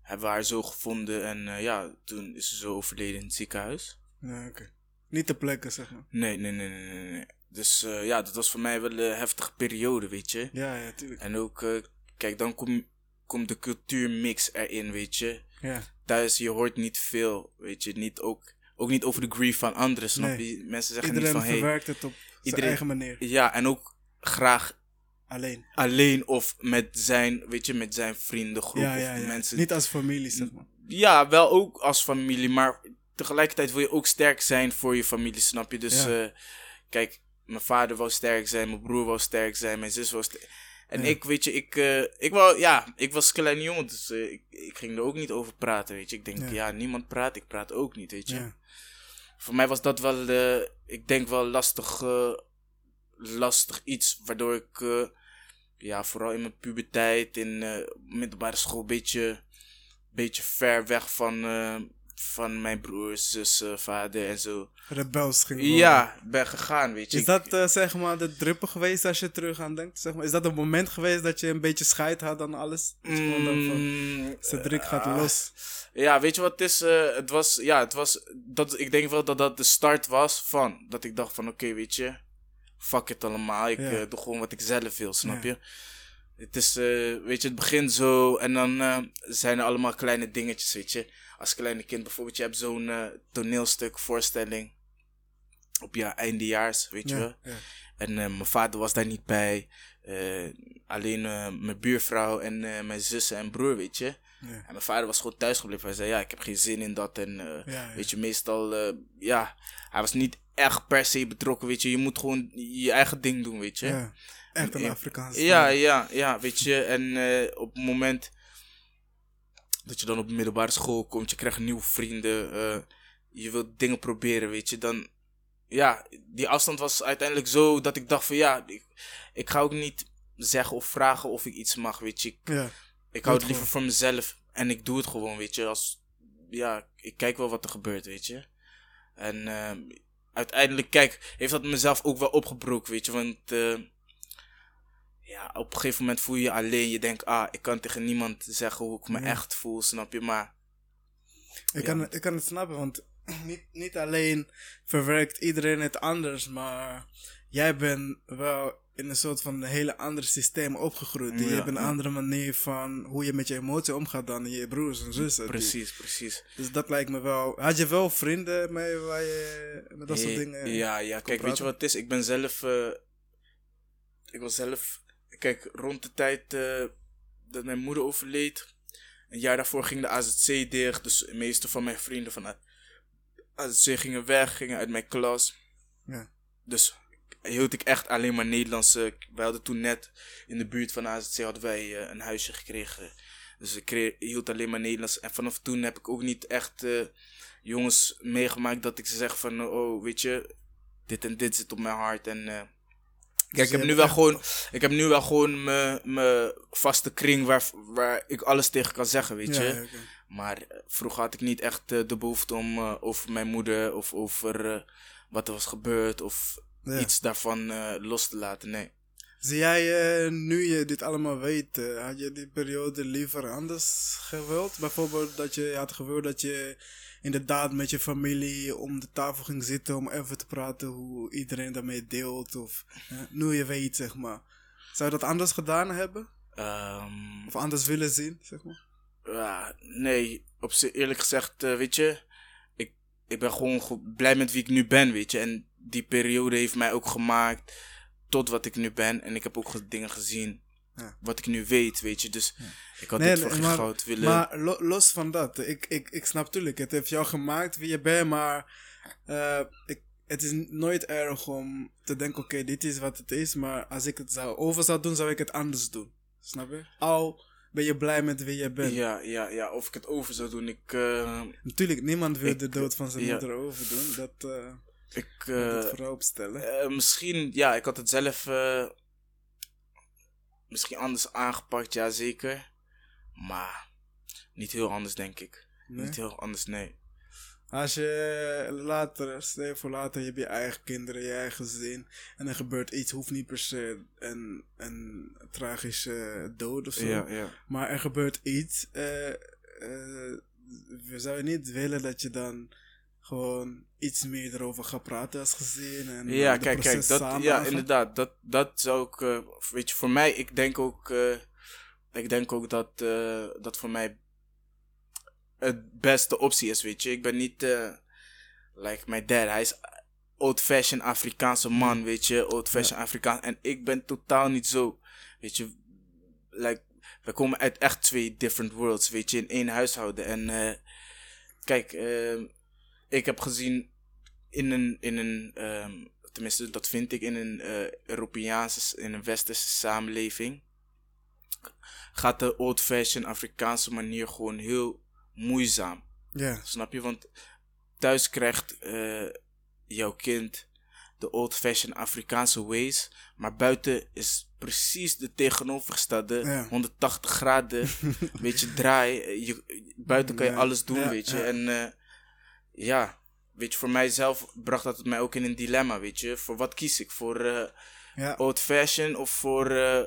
hebben we haar zo gevonden en eh, ja, toen is ze zo overleden in het ziekenhuis. Ja, oké. Niet te plekken, zeg maar. Nee, nee, nee, nee, nee. nee. Dus eh, ja, dat was voor mij wel een heftige periode, weet je. Ja, ja, tuurlijk. En ook, kijk, dan komt komt de cultuurmix erin, weet je. Ja. thuis, je hoort niet veel, weet je, niet ook, ook niet over de grief van anderen, snap Nee. je? Mensen zeggen Iedereen niet van, hey, verwerkt het op iedereen- eigen manier. ja, en ook graag Alleen. alleen of met zijn, weet je, met zijn vriendengroep Ja, ja, of ja. mensen. Niet als familie, zeg maar. Ja, wel ook als familie, maar tegelijkertijd wil je ook sterk zijn voor je familie, snap je? Dus, eh, kijk, mijn vader wou sterk zijn, mijn broer wou sterk zijn, mijn zus was sterk. En Ja. ik, weet je, ik, eh, ik wou, ja, ik was een kleine jongen, dus eh, ik, ik ging er ook niet over praten, weet je. Ik denk, Ja. ja, niemand praat, ik praat ook niet, weet je. Ja. Voor mij was dat wel, eh, ik denk wel lastig, eh, lastig iets, waardoor ik, eh, ja, vooral in mijn puberteit, in middelbare school, een beetje, beetje ver weg van, van mijn broers, zussen, vader en zo. Rebels ging worden. Ja, ben gegaan, weet je. Is dat eh, zeg maar de druppel geweest als je terug aan denkt? Zeg maar, is dat een moment geweest dat je een beetje scheid had aan alles? Dat je gewoon dacht van, Mm, gaat ah, los. Ja, weet je wat het is? Eh, het was, ja, het was, dat, ik denk wel dat dat de start was van, dat ik dacht van, oké, weet je, fuck het allemaal, ik Ja. eh, doe gewoon wat ik zelf wil, snap Ja. je? Het is, eh, weet je, het begint zo en dan eh, zijn er allemaal kleine dingetjes, weet je. Als kleine kind bijvoorbeeld, je hebt zo'n eh, toneelstuk, voorstelling op je eindejaars, weet je wel. Ja. En eh, mijn vader was daar niet bij. Eh, alleen mijn buurvrouw en mijn zussen en broer, weet je. Ja. En mijn vader was gewoon thuis gebleven. Hij zei, ja, ik heb geen zin in dat. En weet je, meestal, ja, hij was niet echt per se betrokken, weet je. Je moet gewoon je eigen ding doen, weet je. Ja. Echt een. Afrikaans. Ja, ja, ja, weet je. En op het moment dat je dan op de middelbare school komt, je krijgt nieuwe vrienden, eh, je wilt dingen proberen, weet je, dan, ja, die afstand was uiteindelijk zo dat ik dacht van, ja, ik, ik ga ook niet zeggen of vragen of ik iets mag, weet je. Ik, Ja. ik hou het liever voor mezelf en ik doe het gewoon, weet je, als, ja, ik kijk wel wat er gebeurt, weet je. En ehm, uiteindelijk, kijk, heeft dat mezelf ook wel opgebroken, weet je, want... eh, ja, op een gegeven moment voel je je alleen. Je denkt, ah, ik kan tegen niemand zeggen hoe ik me Ja. echt voel, snap je? Maar Ik, Ja. kan, ik kan het snappen, want niet, niet alleen verwerkt iedereen het anders, maar jij bent wel in een soort van een hele andere systeem opgegroeid. je hebt een andere manier van hoe je met je emotie omgaat dan je broers en zussen. Precies, precies. Dus dat lijkt me wel. Had je wel vrienden mee waar je met dat soort dingen. Ja, ja. Kijk, weet je wat het is? Ik ben zelf. Uh, ik was zelf. Kijk, rond de tijd uh, dat mijn moeder overleed. Een jaar daarvoor ging de AZC dicht. Dus de meeste van mijn vrienden van de AZC gingen weg, gingen uit mijn klas. Ja. Dus hield ik echt alleen maar Nederlandse. Wij hadden toen net in de buurt van AZC hadden wij uh, een huisje gekregen. Dus ik hield alleen maar Nederlands. En vanaf toen heb ik ook niet echt uh, jongens meegemaakt dat ik ze zeg van, oh, weet je, dit en dit zit op mijn hart. En kijk, ik heb nu wel gewoon, ik heb nu wel gewoon mijn vaste kring waar, waar ik alles tegen kan zeggen, weet je. Maar vroeger had ik niet echt de behoefte om over mijn moeder of over wat er was gebeurd of iets daarvan los te laten. Nee. Zie jij, nu je dit allemaal weet, had je die periode liever anders gewild? Bijvoorbeeld dat je had gewild dat je inderdaad met je familie om de tafel ging zitten om even te praten hoe iedereen daarmee deelt. Of nu je weet, zeg maar. Zou je dat anders gedaan hebben? Um, of anders willen zien, zeg maar? Ja, nee, op eerlijk gezegd, weet je, ik, ik ben gewoon blij met wie ik nu ben, weet je. En die periode heeft mij ook gemaakt tot wat ik nu ben. En ik heb ook dingen gezien ja. wat ik nu weet, weet je. Dus ik had dit voor geen goud willen... Maar los van dat, ik, ik, ik snap natuurlijk, het heeft jou gemaakt wie je bent, maar uh, ik, het is nooit erg om te denken, oké, dit is wat het is, maar als ik het zou over zou doen, zou ik het anders doen. Snap je? Al ben je blij met wie je bent. Ja, ja, ja. Of ik het over zou doen, ik... Uh, Natuurlijk, niemand wil de dood van zijn moeder overdoen. Dat... Uh, ik, uh, misschien, ja, ik had het zelf misschien anders aangepakt, ja zeker. Maar niet heel anders, denk ik. Niet heel anders, nee. Als je later, stel voor later, je hebt je eigen kinderen, je eigen gezin. En er gebeurt iets, hoeft niet per se een, een tragische dood of zo. Ja, ja. Maar er gebeurt iets. Uh, uh, we zouden niet willen dat je dan gewoon iets meer erover gaat praten als gezin. En ja, kijk, kijk, dat, ja, inderdaad. Dat, dat zou ik, uh, weet je, voor mij, ik denk ook, uh, ik denk ook dat, uh, dat voor mij het beste optie is, weet je. Ik ben niet, like my dad, hij is old-fashioned Afrikaanse man, weet je, old-fashioned ja. Afrikaans. En ik ben totaal niet zo, weet je, like, we komen uit echt twee different worlds, weet je, in één huishouden. En kijk, ik heb gezien in een, in een um, tenminste dat vind ik in een uh, Europeaanse, in een westerse samenleving, gaat de old-fashioned Afrikaanse manier gewoon heel moeizaam. Ja. Snap je? Want thuis krijgt uh, jouw kind de old-fashioned Afrikaanse ways, maar buiten is precies de tegenovergestelde 180 graden, weet je, draai. Je, buiten kan je alles doen, weet je. En uh, ja, weet je, voor mijzelf bracht dat mij ook in een dilemma, weet je. Voor wat kies ik? Voor uh, ja. old fashion of voor, uh,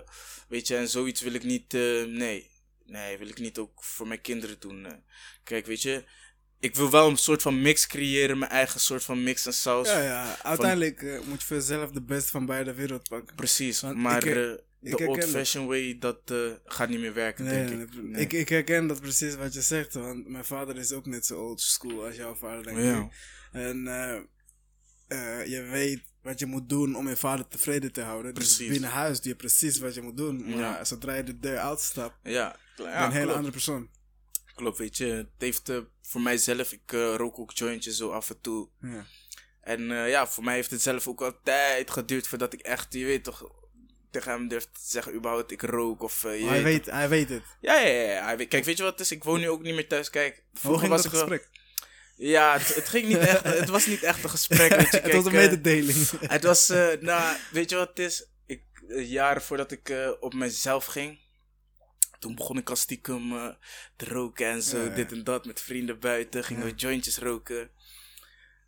weet je, en zoiets wil ik niet, uh, nee. Nee, wil ik niet ook voor mijn kinderen doen. Kijk, weet je, ik wil wel een soort van mix creëren, mijn eigen soort van mix en saus. Ja, ja, uiteindelijk moet je voor jezelf de beste van beide wereld pakken. Precies, maar de old fashion way, dat gaat niet meer werken, denk ik. Nee. ik. Ik herken dat precies wat je zegt, want mijn vader is ook net zo old school als jouw vader, denk ja. ik. En uh, je weet wat je moet doen om je vader tevreden te houden. Dus precies. Dus binnen huis doe je precies wat je moet doen. Maar ja. zodra je de deur uitstapt, ja, ja, een hele andere persoon. Klopt, weet je. Het heeft voor mijzelf, ik rook ook jointjes zo af en toe. Ja. En ja, voor mij heeft het zelf ook al tijd geduurd voordat ik echt, je weet toch, tegen hem durf te zeggen überhaupt ik rook of... Uh, hij, weet, hij weet het. Ja, ja, ja. Hij weet, kijk, weet je wat het is? Ik woon nu ook niet meer thuis. Kijk, vroeger was ik... gesprek? Ja, het, het, ging niet echt, het was niet echt een gesprek. Weet je, het was een mededeling. het was, uh, nou, weet je wat het is? Ik, jaren voordat ik op mezelf ging, toen begon ik al stiekem te roken en zo, dit en dat, met vrienden buiten, gingen we jointjes roken.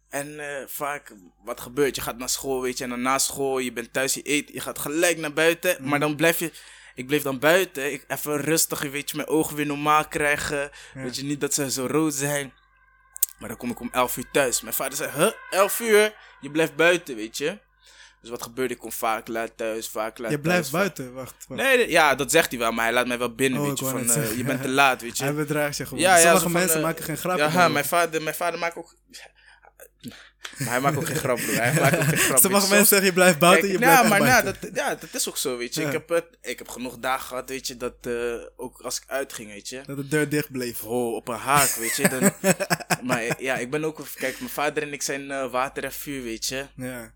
En vaak, wat gebeurt? Je gaat naar school, weet je, en dan na school, je bent thuis, je eet, je gaat gelijk naar buiten, mm. maar dan blijf je ik bleef dan buiten. Ik, even rustig, weet je, mijn ogen weer normaal krijgen. Weet je, niet dat ze zo rood zijn. Maar dan kom ik om 11 uur thuis. Mijn vader zei, huh, 11 uur? Je blijft buiten, weet je. Dus wat gebeurde? Ik kom vaak laat thuis, vaak laat Je blijft thuis, buiten, wacht. wacht. Nee, ja, dat zegt hij wel, maar hij laat mij wel binnen, Oh, weet je. Van, eh, je bent te laat, weet je. Hij bedraagt je gewoon. Ja, ja, Sommige van, mensen eh, maken geen grapje. Ja, mijn vader, mijn vader maakt ook... Maar hij maakt ook geen grap, broer. Hij maakt ook geen grap. Sommige mensen zeggen je blijft buiten, je blijft ja, echt maar nou, dat, ja, dat is ook zo, weet je. Ik, heb het, ik heb genoeg dagen gehad, weet je, dat eh, ook als ik uitging, weet je. Dat de deur dicht bleef. Oh, op een haak, weet je. Dan, maar ja, ik ben ook... Kijk, mijn vader en ik zijn eh, water en vuur, weet je. Ja.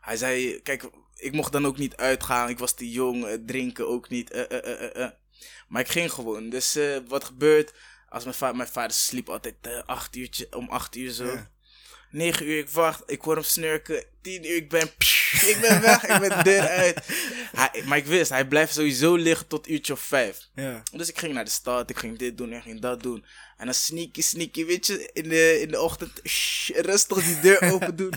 Hij zei, kijk, ik mocht dan ook niet uitgaan. Ik was te jong, eh, drinken ook niet. eh, eh, eh, eh, eh. Maar ik ging gewoon. Dus eh, wat gebeurt? Als mijn, va mijn vader sliep altijd eh, acht uurtje, om acht uur zo. Ja. 9 uur, ik wacht, ik hoor hem snurken. 10 uur, ik ben, ik ben weg, ik ben de deur uit. Hij, maar ik wist, hij blijft sowieso liggen tot uurtje of vijf. Ja. Dus ik ging naar de stad, ik ging dit doen, ik ging dat doen. En dan sneaky, sneaky, weet je, in de, in de ochtend shh, rustig die deur open doen.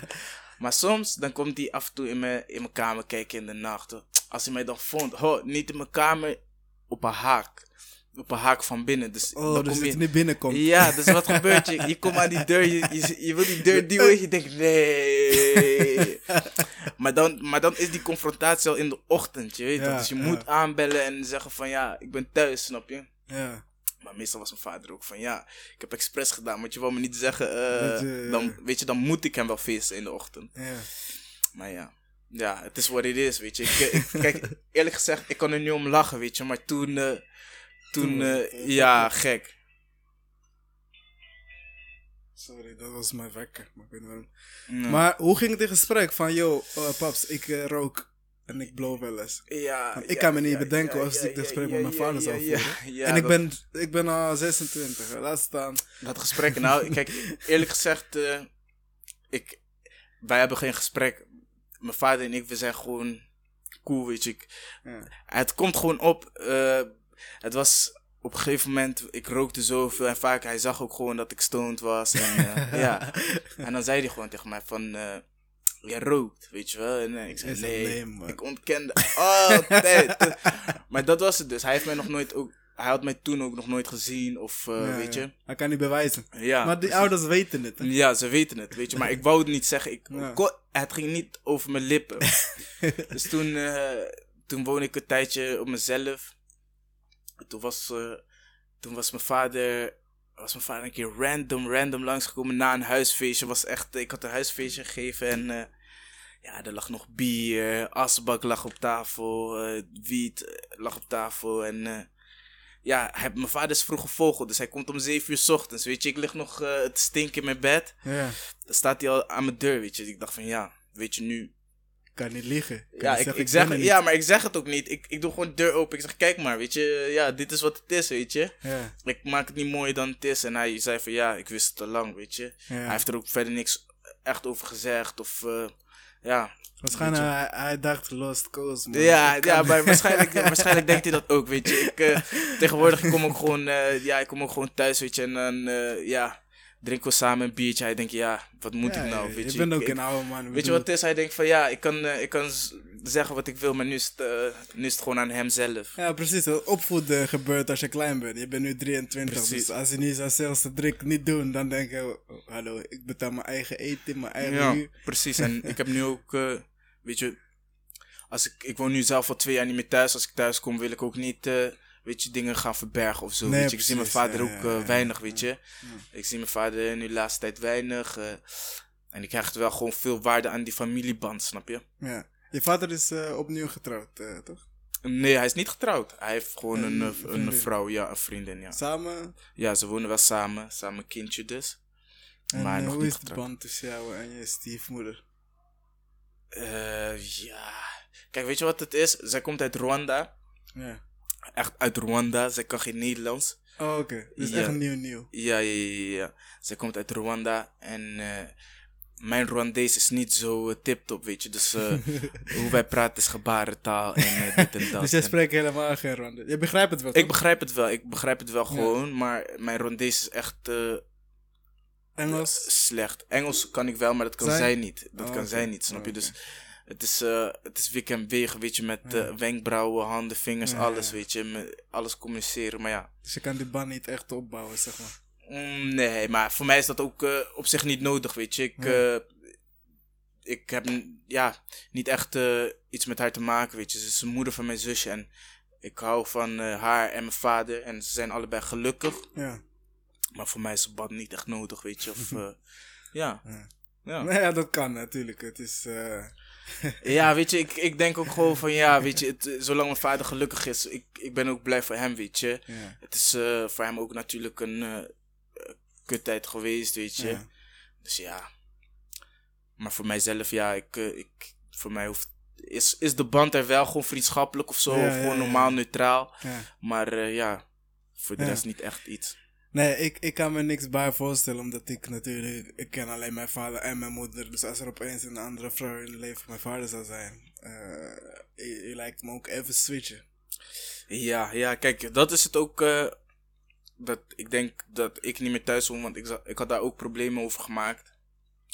Maar soms, dan komt hij af en toe in mijn, in mijn kamer kijken in de nacht. Als hij mij dan vond, ho, niet in mijn kamer, op een haak. Op een haak van binnen. Dus Oh, dan dus kom je... niet binnenkomt. Ja, dus wat gebeurt je? Je komt aan die deur, je, je, je wil die deur duwen, je denkt nee. maar, dan, maar dan is die confrontatie al in de ochtend, je weet Ja. Dus je ja. moet aanbellen en zeggen van ja, ik ben thuis, snap je? Ja. Maar meestal was mijn vader ook van ja, ik heb expres gedaan, want je wou me niet zeggen, eh, Dat je- dan, weet je, dan moet ik hem wel feesten in de ochtend. Ja. Maar ja, ja, het is wat het is, weet je. Ik, eh, ik, kijk, eerlijk gezegd, ik kan er nu om lachen, weet je, maar toen, eh, toen, eh, eh, ja, gek. Sorry, dat was mijn wekker. Maar, ik weet niet waarom. Maar hoe ging het in gesprek? Van, yo, eh, paps, ik rook en ik blow wel eens. Ja, Want ik ja, kan me niet ja, bedenken ja, als ik dit gesprek met mijn vader zou voeren. en ik dat- ben, ik ben al 26, hè. laat staan. Dat gesprek, nou, kijk, eerlijk gezegd, ik, wij hebben geen gesprek. Mijn vader en ik, we zijn gewoon cool, weet je. Het komt gewoon op. het was op een gegeven moment, ik rookte zoveel en vaak, hij zag ook gewoon dat ik stoned was. En, eh, ja. en dan zei hij gewoon tegen mij van, eh jij rookt, weet je wel. En ik zei, nee, ik ontkende altijd. maar dat was het dus. Hij heeft mij nog nooit ook, hij had mij toen ook nog nooit gezien of, eh, Ja, weet ja. je. Hij kan niet bewijzen. Ja, maar die ouders weten het. Hè? Ja, ze weten het, weet je. Maar ik wou het niet zeggen. Ik, Ja. kon- het ging niet over mijn lippen. dus toen, toen woonde ik een tijdje op mezelf. Toen was, eh, toen was mijn vader... Was mijn vader een keer random, random langsgekomen na een huisfeestje. Was echt, ik had een huisfeestje gegeven en eh, ja, er lag nog bier, asbak lag op tafel, eh, wiet lag op tafel en ja, hij, mijn vader is vroeg gevogeld, dus hij komt om 7 uur 's ochtends, weet je. Ik lig nog te stinken in mijn bed. Ja, Dan staat hij al aan mijn deur, weet je. Ik dacht van ja, weet je nu. Kan niet liegen. Kan Ja, niet ik, ik zeg, ja, maar ik zeg het ook niet. Ik, ik doe gewoon de deur open. Ik zeg, kijk maar, weet je. Ja, dit is wat het is, weet je. Ja, Ik maak het niet mooier dan het is. En hij zei van ja, ik wist het al lang, weet je. ja. Hij heeft er ook verder niks echt over gezegd. Of eh, ja. Waarschijnlijk, hij, hij dacht Lost Coast, man. Ja, Ik ja maar waarschijnlijk, waarschijnlijk denkt hij dat ook, weet je. Ik, eh, tegenwoordig ik kom ook gewoon, eh, ja, ik kom ook gewoon thuis, weet je. En dan, ja, drinken we samen een biertje. Hij denkt, ja, wat moet Ja, ik nou, weet je. je bent ook een oude man. Weet je wat het is? Hij denkt van ja, ik kan, eh, ik kan zeggen wat ik wil, maar nu is, het, eh, nu is het gewoon aan hemzelf. Ja, precies. Opvoeden gebeurt als je klein bent. Je bent nu 23, Precies. dus als je niet zelfs de drink niet doen, dan denk je, oh, hallo, ik betaal mijn eigen eten, mijn eigen Ja, precies. En ik heb nu ook, eh, weet je, als ik, ik woon nu zelf al twee jaar niet meer thuis. Als ik thuis kom, wil ik ook niet, weet je, dingen gaan verbergen of zo. Nee, weet je. Ik zie mijn vader Ja, ook ja, eh, weinig, weet je. Ik zie mijn vader nu de laatste tijd weinig. eh, en ik hecht wel gewoon veel waarde aan die familieband, snap je? Ja. Je vader is eh, opnieuw getrouwd, toch? Nee, hij is niet getrouwd. Hij heeft gewoon Een een, vrouw, ja, een vriendin, ja. Samen? Ja, ze wonen wel samen, samen kindje dus. En Maar nog hoe niet is de band tussen jou en je stiefmoeder? Eh, ja. Kijk, weet je wat het is? Zij komt uit Rwanda. Ja. Echt uit Rwanda. Zij kan geen Nederlands. Oh, oké. Dus Ja. echt nieuw nieuw. Ja, ja, ja, ja. Zij komt uit Rwanda. En eh, mijn Rwandees is niet zo uh, tip-top, weet je. Dus eh, hoe wij praten is gebarentaal en eh, dit en dat. Dus jij spreekt helemaal geen Rwanda. Je begrijpt het wel, ik begrijp het wel. Ik begrijp het wel gewoon. Maar mijn Rwandees is echt eh, Engels? slecht. Engels kan ik wel, maar dat kan Zij? zij, niet. Dat Oh, kan zij niet, snap je? Oh, Dus het is, eh, het is wik en weet je, met eh, wenkbrauwen, handen, vingers, Ja, alles, weet je. Met alles communiceren, maar ja. Dus je kan die band niet echt opbouwen, zeg maar. Mm, nee, maar voor mij is dat ook eh, op zich niet nodig, weet je. Ik, ik heb ja, niet echt iets met haar te maken, weet je. Ze is de moeder van mijn zusje en ik hou van haar en mijn vader. En ze zijn allebei gelukkig. Ja. Maar voor mij is een band niet echt nodig, weet je. Of, ja. Ja. Ja. Nou ja, dat kan natuurlijk. Het is... ja, weet je, ik, ik denk ook gewoon van ja, weet je, het, zolang mijn vader gelukkig is, ik, ik ben ook blij voor hem, weet je. ja. Het is eh, voor hem ook natuurlijk een eh, eh, kuttijd geweest, weet je. Ja. Dus ja. Maar voor mijzelf, ja, ik, eh, ik, voor mij hoeft, is, is de band er wel gewoon vriendschappelijk of zo, Ja, of gewoon normaal neutraal. Maar ja, voor de rest niet echt iets. Nee, ik, ik kan me niks bij voorstellen, omdat ik natuurlijk, ik ken alleen mijn vader en mijn moeder. Dus als er opeens een andere vrouw in het leven van mijn vader zou zijn, eh je, je lijkt me ook even switchen. Ja, ja, kijk, dat is het ook. eh, dat ik denk dat ik niet meer thuis woon, want ik, ik had daar ook problemen over gemaakt.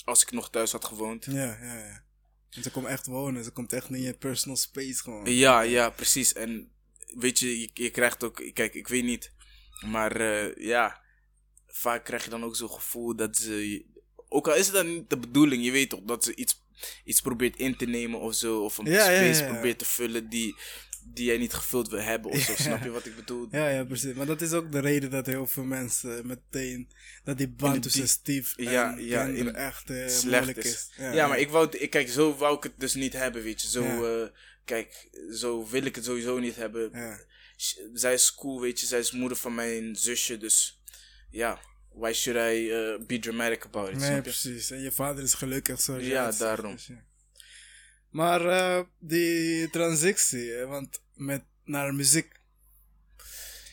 Als ik nog thuis had gewoond. Ja, ja, ja. En ze komt echt wonen, ze komt echt in je personal space gewoon. Ja, ja, precies. En weet je, je, je krijgt ook, kijk, ik weet niet, maar eh, ja, vaak krijg je dan ook zo'n gevoel dat ze, ook al is het dan niet de bedoeling, je weet toch, dat ze iets, iets probeert in te nemen of zo, of een Ja, space ja, ja. probeert te vullen die, die jij niet gevuld wil hebben of zo. Snap je wat ik bedoel? Ja, ja, precies. Maar dat is ook de reden dat heel veel mensen meteen, dat die band tussen Steve en Ja, in- echt eh, slecht moeilijk is. is. Ja, maar ik wou, ik, kijk, zo wou ik het dus niet hebben, weet je. Zo, eh, kijk, zo wil ik het sowieso niet hebben. Zij is cool, weet je. Zij is moeder van mijn zusje, dus ja. Why should I eh, be dramatic about it? nee, snap je? precies. En je vader is gelukkig je Ja, daarom. ja. Maar eh, die transitie, want met, naar muziek.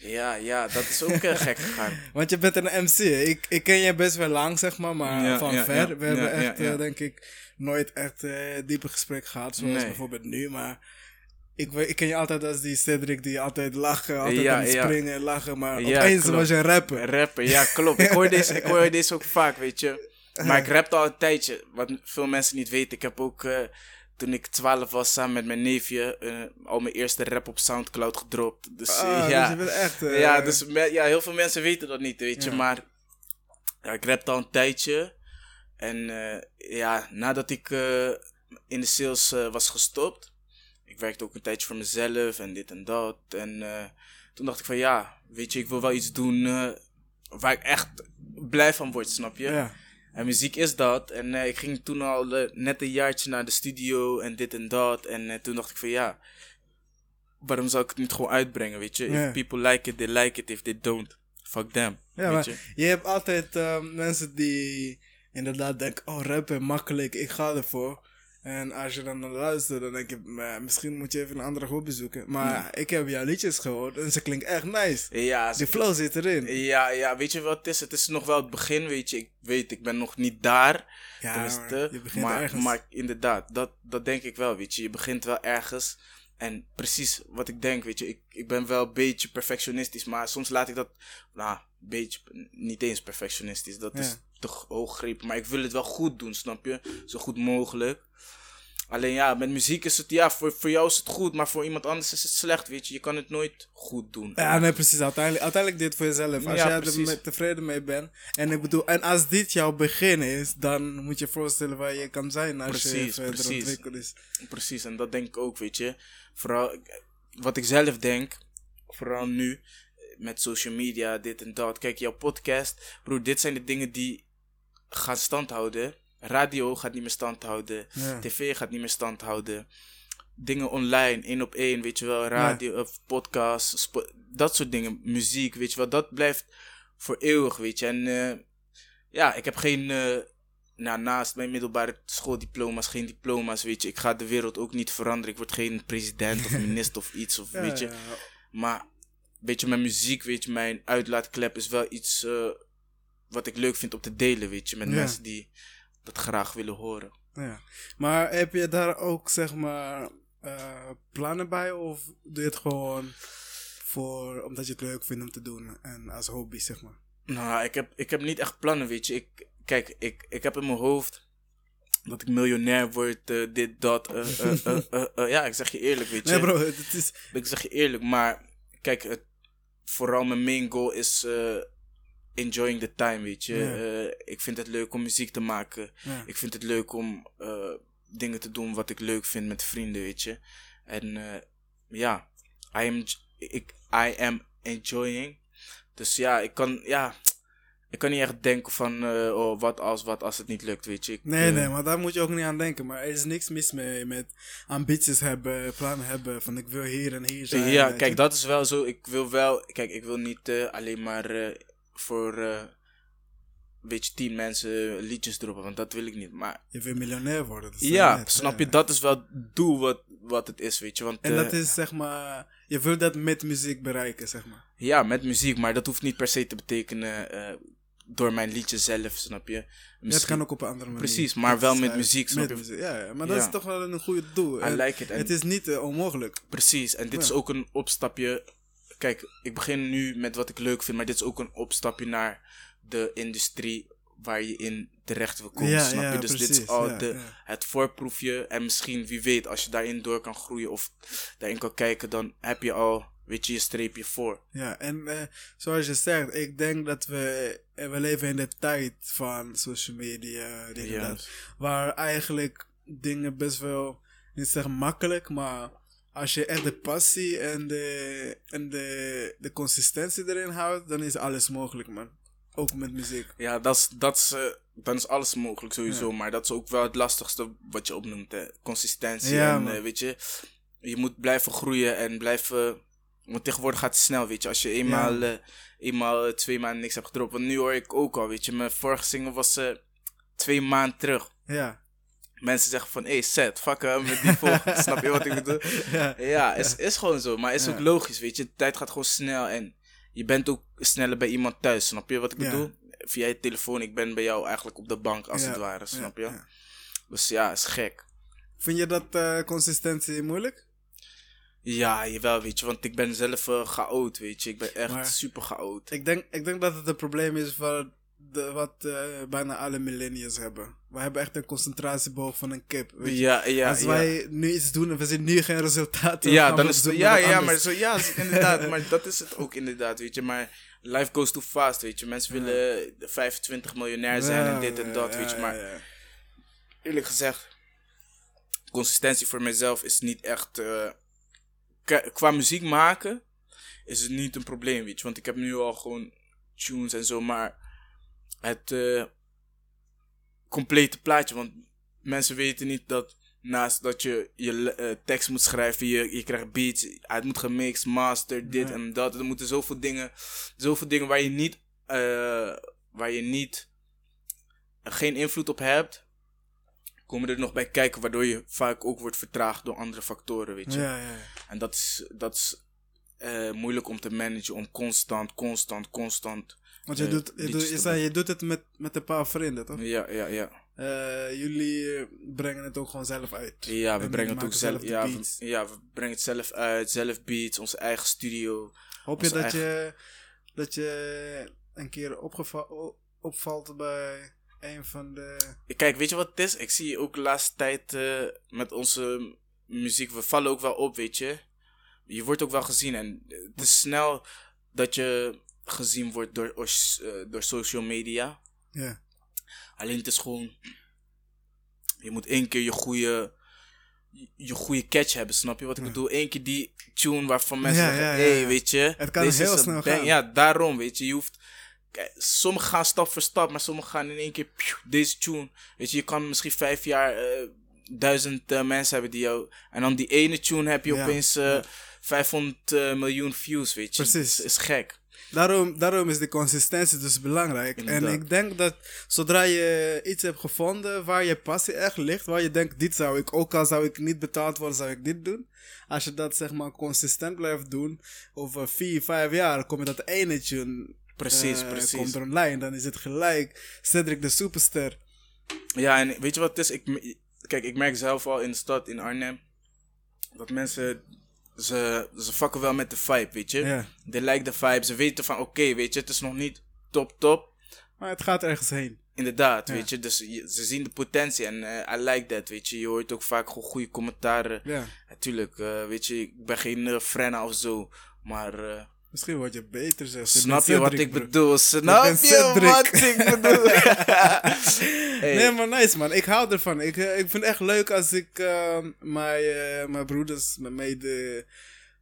Ja, ja, dat is ook eh, gek gegaan. Want je bent een MC. Ik, ik ken je best wel lang, zeg maar, maar Ja, van ja, ver. ja, We hebben ja, echt, denk ik, nooit echt eh diepe gesprek gehad, zoals Nee. bijvoorbeeld nu. Maar ik, ik ken je altijd als die Cedric die altijd lachen, altijd Ja, aan het ja. springen en lachen. Maar Ja, opeens klopt. was je rapper. Rapper, ja, klopt. Ik hoor, deze, ik hoor deze ook vaak, weet je. Maar ik rapte al een tijdje. Wat veel mensen niet weten. Ik heb ook, eh, toen ik 12 was, samen met mijn neefje, eh, al mijn eerste rap op Soundcloud gedropt. Dus Ah, eh, ja. dus echt... eh, Ja, dus me- ja, heel veel mensen weten dat niet, weet je. Maar ja, ik rapte al een tijdje. En ja, nadat ik in de sales was gestopt. Ik werkte ook een tijdje voor mezelf en dit en dat. En eh, toen dacht ik van ja, weet je, ik wil wel iets doen eh, waar ik echt blij van word, snap je? Ja. En muziek is dat. En eh, ik ging toen al net een jaartje naar de studio en dit en dat. En toen dacht ik van ja, waarom zou ik het niet gewoon uitbrengen, weet je? Ja. If people like it, they like it. If they don't, fuck them. Ja, weet je? je hebt altijd mensen die inderdaad denken, oh rappen, makkelijk, ik ga ervoor. En als je dan naar luistert, dan denk je, "Maar misschien moet je even een andere hobby zoeken. Maar ik heb jouw liedjes gehoord en ze klinken echt nice. Ja, Die flow zit erin. ja, ja, weet je wat het is? Het is nog wel het begin, weet je. Ik weet, ik ben nog niet daar. Ja, tenminste. maar je begint maar, ergens. maar inderdaad, dat, dat denk ik wel, weet je. Je begint wel ergens. En precies wat ik denk, weet je. Ik, ik ben wel een beetje perfectionistisch, maar soms laat ik dat... Nou, een beetje, niet eens perfectionistisch. Dat is Ja. te hoog grepen. Maar ik wil het wel goed doen, snap je? Zo goed mogelijk. Alleen ja, met muziek is het, ja, voor, voor jou is het goed, maar voor iemand anders is het slecht, weet je. Je kan het nooit goed doen. Ja, nee, precies. Uiteindelijk, uiteindelijk dit voor jezelf. Als Ja, jij er precies. tevreden mee bent. En ik bedoel, en als dit jouw begin is, dan moet je voorstellen waar je kan zijn als je verder precies. ontwikkeld is. Precies, en dat denk ik ook, weet je. Vooral wat ik zelf denk, vooral nu met social media, dit en dat. Kijk, jouw podcast, broer, dit zijn de dingen die gaan stand houden. Radio gaat niet meer stand houden. Ja. TV gaat niet meer stand houden. Dingen online, één op één, weet je wel. Radio, of podcast, dat soort dingen. Muziek, weet je wel. Dat blijft voor eeuwig, weet je. En eh, ja, ik heb geen... eh, nou, naast mijn middelbare schooldiploma's, geen diploma's, weet je. Ik ga de wereld ook niet veranderen. Ik word geen president of minister of iets, of Ja, weet je. Maar, weet je, mijn muziek, weet je, mijn uitlaatklep is wel iets eh, wat ik leuk vind om te delen, weet je. Met mensen die dat graag willen horen. Ja. Maar heb je daar ook, zeg maar, eh, plannen bij? Of doe je het gewoon voor, omdat je het leuk vindt om te doen en als hobby, zeg maar? Nou, ik heb, ik heb niet echt plannen, weet je. Ik, kijk, ik, ik heb in mijn hoofd dat ik miljonair word, eh, dit, dat. eh, ja, ik zeg je eerlijk, weet je. Nee, bro, het is. Ik zeg je eerlijk, maar kijk, het, vooral mijn main goal is, enjoying the time, weet je. Eh, ik vind het leuk om muziek te maken. Ik vind het leuk om eh, dingen te doen wat ik leuk vind met vrienden, weet je. En eh, ja, I am, ik, I am enjoying. Dus ja, ik kan, ja, ik kan niet echt denken van, oh, wat als, wat als het niet lukt, weet je. Ik, Nee, nee, maar daar moet je ook niet aan denken. Maar er is niks mis mee met ambities hebben, plannen hebben. Van ik wil hier en hier zijn. Ja, je. kijk, dat is wel zo. Ik wil wel, kijk, ik wil niet alleen maar voor, eh weet je, tien mensen liedjes droppen, want dat wil ik niet. Maar Je wil miljonair worden. dat is ja, net, snap ja. je, dat is wel het doel wat, wat het is, weet je. Want, En eh, dat is zeg maar, je wil dat met muziek bereiken, zeg maar. Ja, met muziek, maar dat hoeft niet per se te betekenen eh, door mijn liedje zelf, snap je. Dat Misschien- kan ook op een andere manier. Precies, maar Dat wel is met muziek, snap met je? muziek, Ja, ja, maar dat Ja. is toch wel een goede doel. I En like it. En Het is niet eh, onmogelijk. Precies, en dit is ook een opstapje. Kijk, ik begin nu met wat ik leuk vind, maar dit is ook een opstapje naar de industrie waar je in terecht wil komen, Ja, snap ja, je? Dus dit is al ja, de, het voorproefje en misschien, wie weet, als je daarin door kan groeien of daarin kan kijken, dan heb je al, weet je, je streepje voor. Ja, en eh, zoals je zegt, ik denk dat we, eh, we leven in de tijd van social media, dat, waar eigenlijk dingen best wel, niet zeggen makkelijk, maar als je echt de passie en de, en de, de consistentie erin houdt, dan is alles mogelijk, man. Ook met muziek. Ja, dat is, dat is, eh, dan is alles mogelijk sowieso. Maar dat is ook wel het lastigste wat je opnoemt. Hè. Consistentie. Ja, en eh, weet je, je moet blijven groeien en blijven. Want tegenwoordig gaat het snel, weet je. Als je eenmaal, eh, eenmaal twee maanden niks hebt gedropt. Want nu hoor ik ook al, weet je. Mijn vorige single was twee maanden terug. Ja. Mensen zeggen van, hé, hey, set, fuck hem met die volgende. Snap je wat ik bedoel? ja. Ja, is, is gewoon zo. Maar is Ja. ook logisch, weet je. De tijd gaat gewoon snel en je bent ook sneller bij iemand thuis. Snap je wat ik Ja. bedoel? Via je telefoon, ik ben bij jou eigenlijk op de bank, als het ware. Snap je? Dus ja, is gek. Vind je dat eh, consistentie moeilijk? Ja, jawel, weet je. Want ik ben zelf uh, chaot, weet je. Ik ben echt Maar- super chaot. Ik denk, ik denk dat het een probleem is wat, de, wat eh, bijna alle millennials hebben. We hebben echt een concentratieboog van een kip. Weet je? Ja, ja, Als ja. wij nu iets doen en we zien nu geen resultaten. ja, dan is het, ja, ja, maar zo, ja, inderdaad. maar dat is het ook inderdaad, weet je. Maar life goes too fast, weet je. Mensen willen 25 miljonair zijn en dit en dat, weet je. Maar eerlijk gezegd, consistentie voor mezelf is niet echt. k- qua muziek maken is het niet een probleem, weet je. Want ik heb nu al gewoon tunes en zo, maar het eh, complete plaatje. Want mensen weten niet dat naast dat je je eh, tekst moet schrijven, je, je krijgt beats, het moet gemixt, master, dit Ja. en dat. Er moeten zoveel dingen, zoveel dingen waar je niet, eh, waar je niet, geen invloed op hebt komen er nog bij kijken, waardoor je vaak ook wordt vertraagd door andere factoren, weet je. Ja, ja, ja. En dat is, dat is moeilijk om te managen, om constant, constant, constant. Want je, doet, je, doet, je, zei, je doet het met, met een paar vrienden, toch? Ja, ja, ja. Eh, jullie brengen het ook gewoon zelf uit. Ja, we En brengen het ook zelf. Ja we, beats. ja, we brengen het zelf uit, zelf beats, onze eigen studio. Hoop je dat, je dat je een keer opvalt bij een van de... Kijk, weet je wat het is? Ik zie ook de laatste tijd eh, met onze muziek, we vallen ook wel op, weet je. Je wordt ook wel gezien en het is snel dat je gezien wordt door, eh, door social media. Ja, Alleen het is gewoon, je moet één keer je goede, je goede catch hebben, snap je wat ik Ja. bedoel? Eén keer die tune waarvan mensen Ja, zeggen, ja, hé, hey, weet je. Het kan deze heel snel bang- gaan. Ja, daarom, weet je. Je hoeft, kijk, sommigen gaan stap voor stap, maar sommigen gaan in één keer, deze tune. Weet je, je kan misschien vijf jaar eh, duizend eh, mensen hebben die jou, en dan die ene tune heb je opeens eh, ja. 500 eh, miljoen views, weet je. Precies. Is, is gek. Daarom, daarom is de consistentie dus belangrijk. Inderdaad. En ik denk dat zodra je iets hebt gevonden waar je passie echt ligt, waar je denkt, dit zou ik, ook al zou ik niet betaald worden, zou ik dit doen. Als je dat zeg maar consistent blijft doen, over vier, vijf jaar kom je dat ene tune Precies, eh, precies. komt er online, dan is het gelijk Cedric de Superster. Ja, en weet je wat het is? Ik, kijk, ik merk zelf al in de stad, in Arnhem, dat mensen, ze, ze fucken wel met de vibe, weet je. Ja. They like the vibe, ze weten van, oké, weet je, het is nog niet top, top. Maar het gaat ergens heen. Inderdaad, weet je, dus je- ze zien de potentie en eh, I like that, weet je. Je hoort ook vaak gewoon goede commentaren. Ja. Natuurlijk, eh, weet je, ik ben geen uh, frenna of zo, maar Misschien word je beter zelfs. Snap je wat ik bedoel? Snap je wat ik bedoel? Hey. Nee, maar nice man. Ik hou ervan. Ik, eh, ik vind het echt leuk als ik eh, mijn, eh, mijn broeders, mijn mede...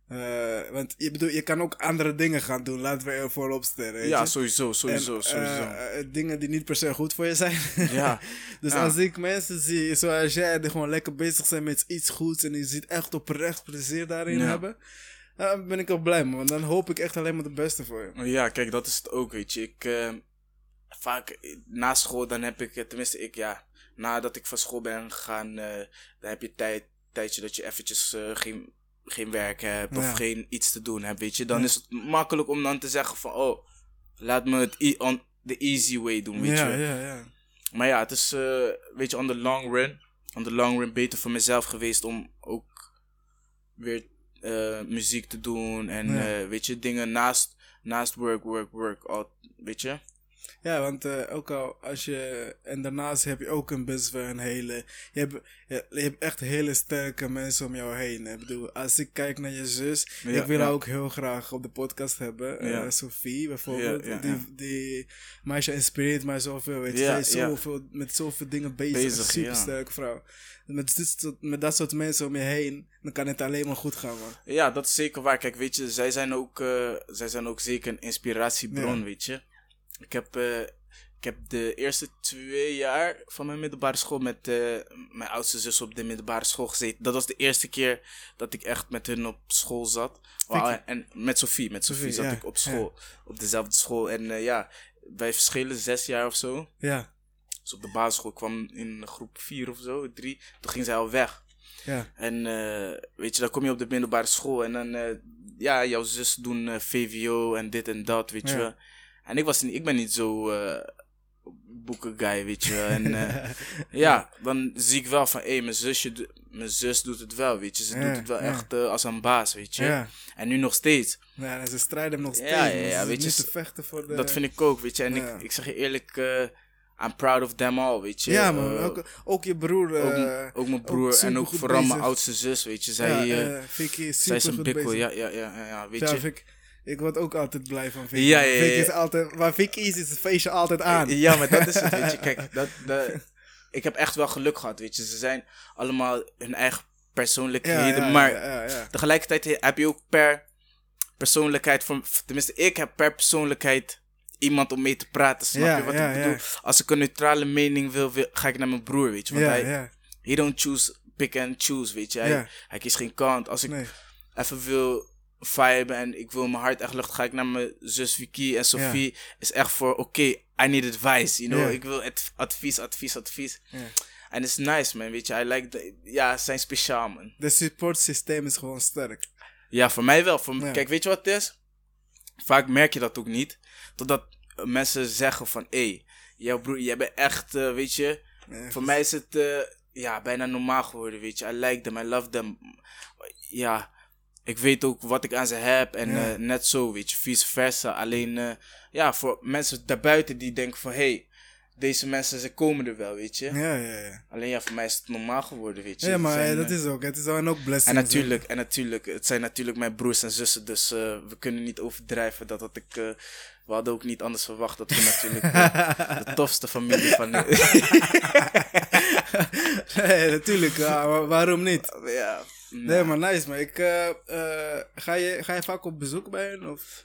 eh, want je, bedoel, je kan ook andere dingen gaan doen. Laten we er voorop stellen. Ja, sowieso, En, sowieso, sowieso. dingen die niet per se goed voor je zijn. Ja. dus Ja. als ik mensen zie zoals jij, die gewoon lekker bezig zijn met iets goeds. En die ziet echt oprecht plezier daarin Ja. hebben. Dan ben ik ook blij man. Want dan hoop ik echt alleen maar het beste voor je. Ja, kijk, dat is het ook, weet je. Ik, eh, vaak na school, dan heb ik, eh, tenminste ik, ja, nadat ik van school ben gegaan, eh, dan heb je tijd, tijdje dat je eventjes geen, geen werk hebt Ja. of geen iets te doen hebt, weet je. Dan Ja. is het makkelijk om dan te zeggen van, oh, laat me het e- on the easy way doen, weet ja, je. ja, ja. Maar ja, het is, weet je, on the long run, on the long run beter voor mezelf geweest om ook weer eh, muziek te doen en, Ja. eh, weet je, dingen naast, naast work, work, work, al, weet je. Ja, want eh, ook al als je. En daarnaast heb je ook een best wel een hele. Je hebt, je, je hebt echt hele sterke mensen om jou heen. Ik bedoel, als ik kijk naar je zus. Ja, ik wil ja. haar ook heel graag op de podcast hebben. eh, Ja. Sophie bijvoorbeeld. Die, die meisje inspireert mij zoveel. Weet je. Zij is zoveel, met zoveel dingen bezig. Bezig, Super sterke vrouw. Met, dit soort- met dat soort mensen om je heen. Dan kan het alleen maar goed gaan, man. Ja, dat is zeker waar. Kijk, weet je, zij zijn ook, eh, zij zijn ook zeker een inspiratiebron, weet je. Ik heb, eh, ik heb de eerste twee jaar van mijn middelbare school met eh, mijn oudste zus op de middelbare school gezeten. Dat was de eerste keer dat ik echt met hun op school zat. En met Sophie, met Sophie Sophie, zat ja, ik op school, op dezelfde school. En eh, ja, wij verschillen zes jaar of zo. Ja, Dus op de basisschool kwam in groep vier of zo, drie. Toen ging zij al weg. ja. En weet je, dan kom je op de middelbare school en dan, ja, jouw zus doen VVO en dit en dat, weet je Ja. wel. En ik, was niet, ik ben niet zo eh boeken guy, weet je wel. En eh, ja, dan zie ik wel van, hé, mijn zusje, mijn zus doet het wel, weet je. Ze Ja, doet het wel ja. echt eh, als een baas, weet je. Ja. En nu nog steeds. Ja, ze strijden nog steeds. Ja, ja, weet je, te vechten voor de... Dat vind ik ook, weet je. En ik, ik zeg je eerlijk, I'm proud of them all, weet je. Ja, man. Ook, ook je broer. ook, eh, ook mijn broer en ook vooral mijn oudste zus, weet je. Zij, ja, Vicky is zij is een bikkel, bezig. ja, ja, ja, ja, weet Ja, je. Ik word ook altijd blij van Vicky. Ja, ja, ja, Vicky is altijd, waar Vicky is, is het feestje altijd aan. Ja, maar dat is het, weet je. Kijk, dat, dat, ik heb echt wel geluk gehad, weet je. Ze zijn allemaal hun eigen persoonlijkheden, maar tegelijkertijd heb je ook per persoonlijkheid, van, tenminste ik heb per persoonlijkheid iemand om mee te praten, snap je wat ik bedoel? Als ik een neutrale mening wil, wil- ga ik naar mijn broer, weet je. Want hij, he don't choose, pick and choose, weet je. Hij, kiest geen kant. Als ik nee. even wil viben en ik wil mijn hart echt lucht, ga ik naar mijn zus Vicky en Sophie. Is echt voor, oké, I need advice, you know. Ik wil advies, advies, advies. En het is nice, man, weet je. I like the, ja, ze zijn speciaal, man. De supportsysteem is gewoon sterk. Ja, voor mij wel. Voor. Kijk, weet je wat het is? Vaak merk je dat ook niet. Totdat mensen zeggen van, hé, hey, jouw broer, jij bent echt, eh, weet je. Voor mij is het eh, ja, bijna normaal geworden, weet je. I like them, I love them. Ja, ik weet ook wat ik aan ze heb en Ja. eh, net zo, weet je. Vice versa. Alleen, eh, ja, voor mensen daarbuiten die denken van, hé, hey, deze mensen, ze komen er wel, weet je. Ja, ja, ja. Alleen ja, voor mij is het normaal geworden, weet je. Ja, maar zijn, eh, dat is ook. Het is dan ook blessings. en natuurlijk, en natuurlijk, het zijn natuurlijk mijn broers en zussen, dus we kunnen niet overdrijven dat, dat ik, we hadden ook niet anders verwacht dat we natuurlijk de tofste familie van, nee, natuurlijk. waarom niet? ja, Nee, maar nice, maar ik, eh, eh, ga, je, ga je vaak op bezoek bij hen? Of?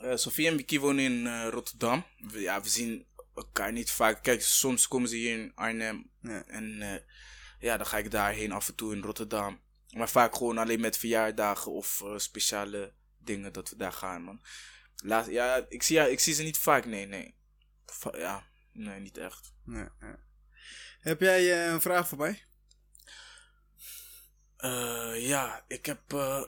Eh, Sofie en Vicky wonen in Rotterdam. We, ja, we zien elkaar niet vaak. Kijk, soms komen ze hier in Arnhem. Ja. En ja, dan ga ik daarheen af en toe in Rotterdam. Maar vaak gewoon alleen met verjaardagen of speciale dingen dat we daar gaan, man. Laat, ja, ik zie, ja, ik zie ze niet vaak, nee, nee. Va- ja, nee, niet echt. Ja. Heb jij een vraag voor mij? Eh, ja, ik heb eh,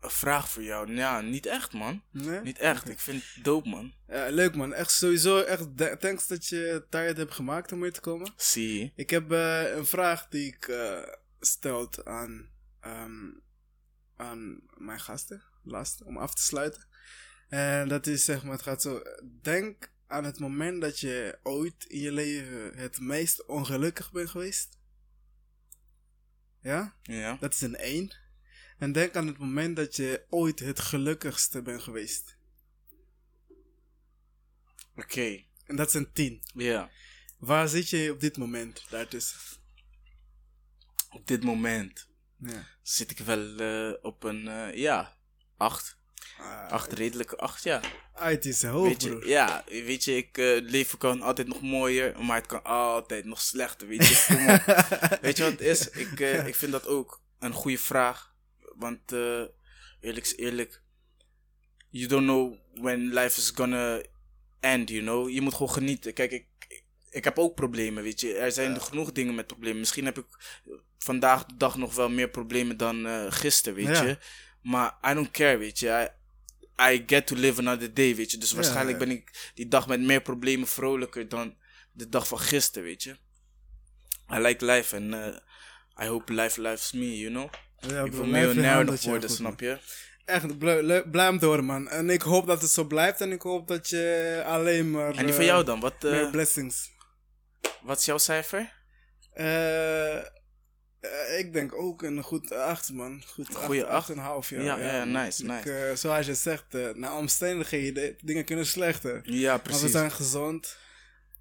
een vraag voor jou. Ja, niet echt, man. Nee? Niet echt. Ik vind het dope, man. Ja, leuk man. Echt sowieso. Echt thanks dat je tijd hebt gemaakt om hier te komen. Zie? Ik heb eh, een vraag die ik eh stel aan, ehm, aan mijn gasten. Last, om af te sluiten. En dat is zeg maar, het gaat zo. Denk aan het moment dat je ooit in je leven het meest ongelukkig bent geweest. Ja? Ja. Dat is een 1. En denk aan het moment dat je ooit het gelukkigste bent geweest. Oké. En dat is een 10. Ja. Waar zit je op dit moment daartussen? Op dit moment ja. zit ik wel eh, op een, eh, ja, 8. Uh, acht, redelijke acht, ja. Ah, het is hoog, weet je. Ja, weet je, ik, eh, leven kan altijd nog mooier, maar het kan altijd nog slechter, weet je. weet je wat het is? Ik, eh, ik vind dat ook een goede vraag. Want eh, eerlijk is eerlijk, you don't know when life is gonna end, you know. Je moet gewoon genieten. Kijk, ik, ik heb ook problemen, weet je. Er zijn genoeg dingen met problemen. Misschien heb ik vandaag de dag nog wel meer problemen dan gisteren, weet je. Maar I don't care, weet je. I, I get to live another day, weet je. Dus waarschijnlijk ja. ben ik die dag met meer problemen vrolijker dan de dag van gisteren, weet je. I like life and uh, I hope life lives me, you know. Ja, ik wil miljonair nog worden, snap je? Echt, blij, om te horen, man. En ik hoop dat het zo blijft en ik hoop dat je alleen maar... En die van eh, jou dan? Wat, eh, Meer blessings. wat is jouw cijfer? Eh, eh, ik denk ook een goed 8, man. Goed Goeie acht? 8,5, ja. Ja, ja, man. nice, Ik, nice. eh, zoals je zegt, eh naar omstandigheden, dingen kunnen slechter. Ja, Maar precies. we zijn gezond.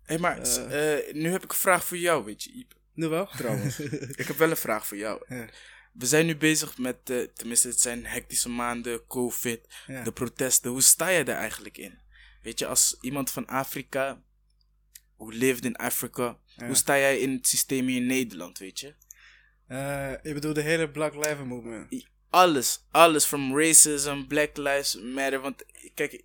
Hé, maar eh, nu heb ik een vraag voor jou, weet je, Iep. Nu wel? Trouwens. ik heb wel een vraag voor jou. Ja. We zijn nu bezig met, tenminste het zijn hectische maanden, covid, Ja. de protesten. Hoe sta je daar eigenlijk in? Weet je, als iemand van Afrika, who lived in Africa, Ja. hoe sta jij in het systeem hier in Nederland, weet je? Eh, je bedoelt de hele Black Lives Movement. Alles, alles, from racism, Black Lives Matter. Want kijk,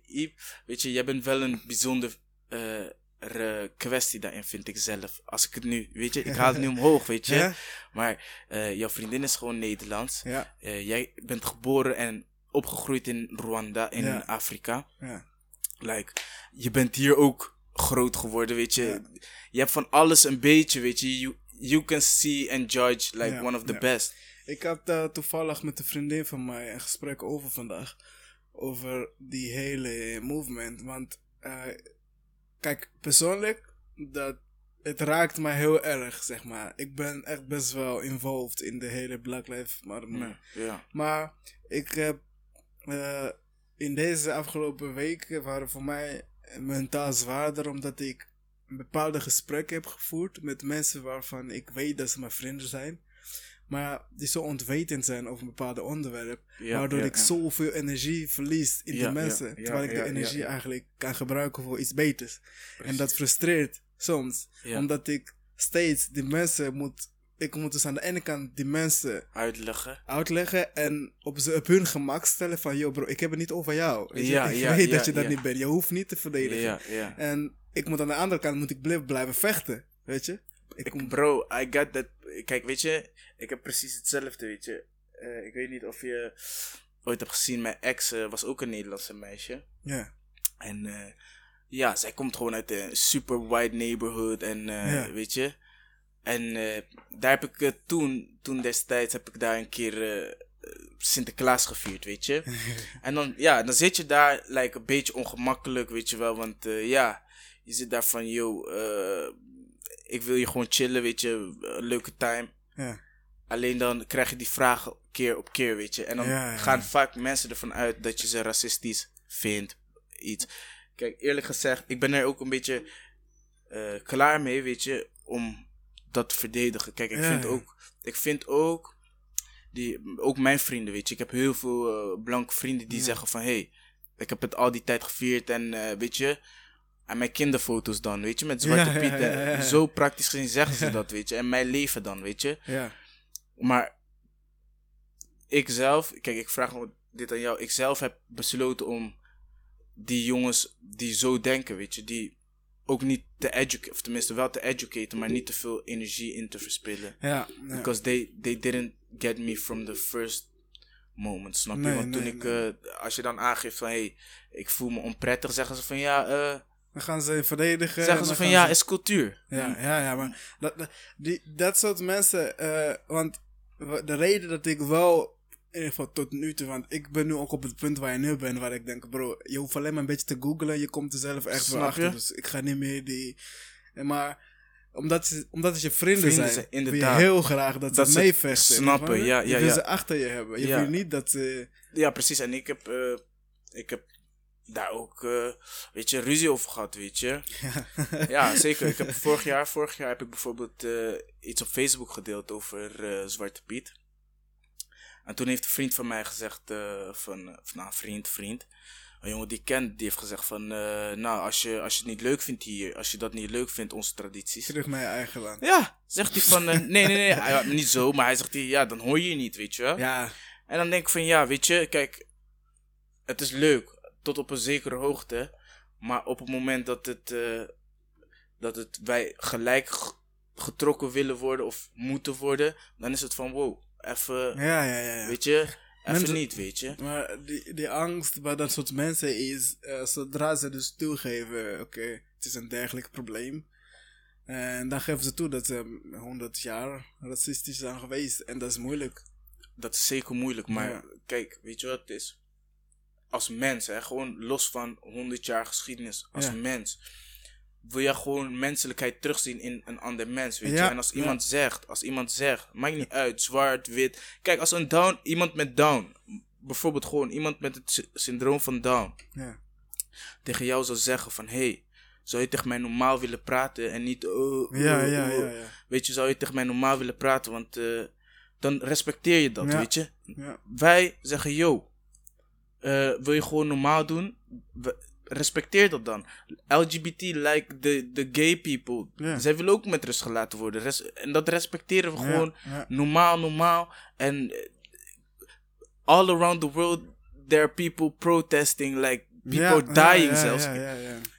weet je, jij bent wel een bijzonder eh, re- kwestie daarin, vind ik zelf. Als ik het nu, weet je, ik haal het nu omhoog, weet je. Ja? Maar eh, jouw vriendin is gewoon Nederlands. Ja, jij bent geboren en opgegroeid in Rwanda, in Ja. Afrika. ja. Like, je bent hier ook groot geworden, weet je. Ja. Je hebt van alles een beetje, weet je. You, you can see and judge like one of the best. Ik had eh, toevallig met een vriendin van mij een gesprek over vandaag. Over die hele movement. Want, eh, kijk, persoonlijk, dat, het raakt mij heel erg, zeg maar. Ik ben echt best wel involved in de hele Black Lives Matter ja. Maar ik heb eh, in deze afgelopen weken waren voor mij mentaal zwaarder omdat ik bepaalde gesprekken heb gevoerd met mensen waarvan ik weet dat ze mijn vrienden zijn. Maar die zo ontwetend zijn over een bepaalde onderwerp. Ja, waardoor ja, ik ja. zoveel energie verlies in ja, mensen. terwijl ik de energie eigenlijk kan gebruiken voor iets beters. En dat frustreert soms. Omdat ik steeds die mensen moet... Ik moet dus aan de ene kant die mensen Uitleggen. uitleggen en op, ze, op hun gemak stellen van... Yo bro, ik heb het niet over jou. Weet je? Ik ja, weet ja, dat je dat niet bent. Je hoeft niet te verdedigen. En ik moet aan de andere kant moet ik blijven, blijven vechten. Weet je? Ik, moet- bro, I got that. Kijk, weet je, ik heb precies hetzelfde, weet je. Eh, ik weet niet of je ooit hebt gezien, mijn ex eh, was ook een Nederlandse meisje. ja. En eh, ja, zij komt gewoon uit een super white neighborhood en weet je. En daar heb ik toen, toen destijds heb ik daar een keer Sinterklaas gevierd, weet je. en dan, ja, dan zit je daar like, een beetje ongemakkelijk, weet je wel. Want ja, je zit daar van, yo, eh, ik wil je gewoon chillen, weet je. Een leuke time. Ja. Alleen dan krijg je die vragen keer op keer, weet je. En dan Ja, ja, gaan vaak mensen ervan uit dat je ze racistisch vindt. Iets. Kijk, eerlijk gezegd, ik ben er ook een beetje eh, klaar mee, weet je, om dat te verdedigen. Kijk, ik vind ook, ik vind ook, die, ook mijn vrienden, weet je, ik heb heel veel eh, blanke vrienden die zeggen van, hé, hey, ik heb het al die tijd gevierd en weet je, en mijn kinderfoto's dan, weet je, met Zwarte Ja, ja, Piet. ja, en ja, ja. Zo praktisch gezien zeggen ze dat, weet je, en mijn leven dan, weet je. Ja. Maar ik zelf, kijk, ik vraag dit aan jou. Ik zelf heb besloten om die jongens die zo denken, weet je, die ook niet te educaten, of tenminste wel te educaten, maar niet te veel energie in te verspillen. Ja. Because they, they didn't get me from the first moment, snap je? Nee, Want toen nee, ik, nee. eh, als je dan aangeeft van, hé, hey, ik voel me onprettig, zeggen ze van, ja, eh, Dan gaan ze verdedigen. en zeggen ze van, ja, ze- is cultuur. Ja, ja, ja, maar dat, dat, die, dat soort mensen, eh, want wa- de reden dat ik wel, in ieder geval tot nu toe, want ik ben nu ook op het punt waar je nu bent, waar ik denk, bro, je hoeft alleen maar een beetje te googlen, je komt er zelf echt wel achter, dus ik ga niet meer die, eh, maar omdat, ze, omdat het je vrienden, Vrienden zijn, zijn, wil je heel graag dat, Dat ze meevechten. snappen, ja, Je ja, wil ja. ze achter je hebben. Je Ja. wil niet dat ze... Ja, precies. En ik heb, eh, ik heb daar ook, eh, weet je, ruzie over gehad, weet je. Ja, zeker. Ik heb vorig jaar, vorig jaar heb ik bijvoorbeeld eh, iets op Facebook gedeeld over eh, Zwarte Piet. En toen heeft een vriend van mij gezegd, van, of nou, een vriend, vriend. Een jongen die ik ken, die heeft gezegd van, nou, als je, als je het niet leuk vindt hier, als je dat niet leuk vindt, onze tradities. Terug naar je eigen land. Ja, zegt hij van, nee, nee, nee, hij- niet zo, maar hij zegt, ja, dan hoor je je niet, weet je wel. Ja, En dan denk ik van ja, weet je, kijk, het is leuk tot op een zekere hoogte, maar op het moment dat het, eh, dat het wij gelijk getrokken willen worden of moeten worden, dan is het van wow, even, ja, ja, ja. weet je, even Mensen- niet, weet je. Maar die, die angst bij dat soort mensen is, eh, zodra ze dus toegeven, oké, het is een dergelijk probleem. En dan geven ze toe dat ze 100 jaar racistisch zijn geweest. En dat is moeilijk. Dat is zeker moeilijk, maar Ja. kijk, weet je wat het is? Als mens, hè, gewoon los van 100 jaar geschiedenis, als Ja. mens, wil je gewoon menselijkheid terugzien in een ander mens, weet Ja, je? En als iemand zegt, als iemand zegt, maakt niet uit, zwart, wit. Kijk, als een down, iemand met down, bijvoorbeeld gewoon iemand met het sy- syndroom van down, Ja. tegen jou zou zeggen van, hey, zou je tegen mij normaal willen praten en niet, oh, oh, Ja, ja, oh. ja, ja. weet je, zou je tegen mij normaal willen praten, want eh, dan respecteer je dat, Ja. weet je? ja. wij zeggen, yo, eh, wil je gewoon normaal doen? Respecteer dat dan. LGBT like the, the gay people. Ja. Zij willen ook met rust gelaten worden. Res- en dat respecteren we gewoon normaal, normaal. En eh, all around the world, there are people protesting, like people dying zelfs.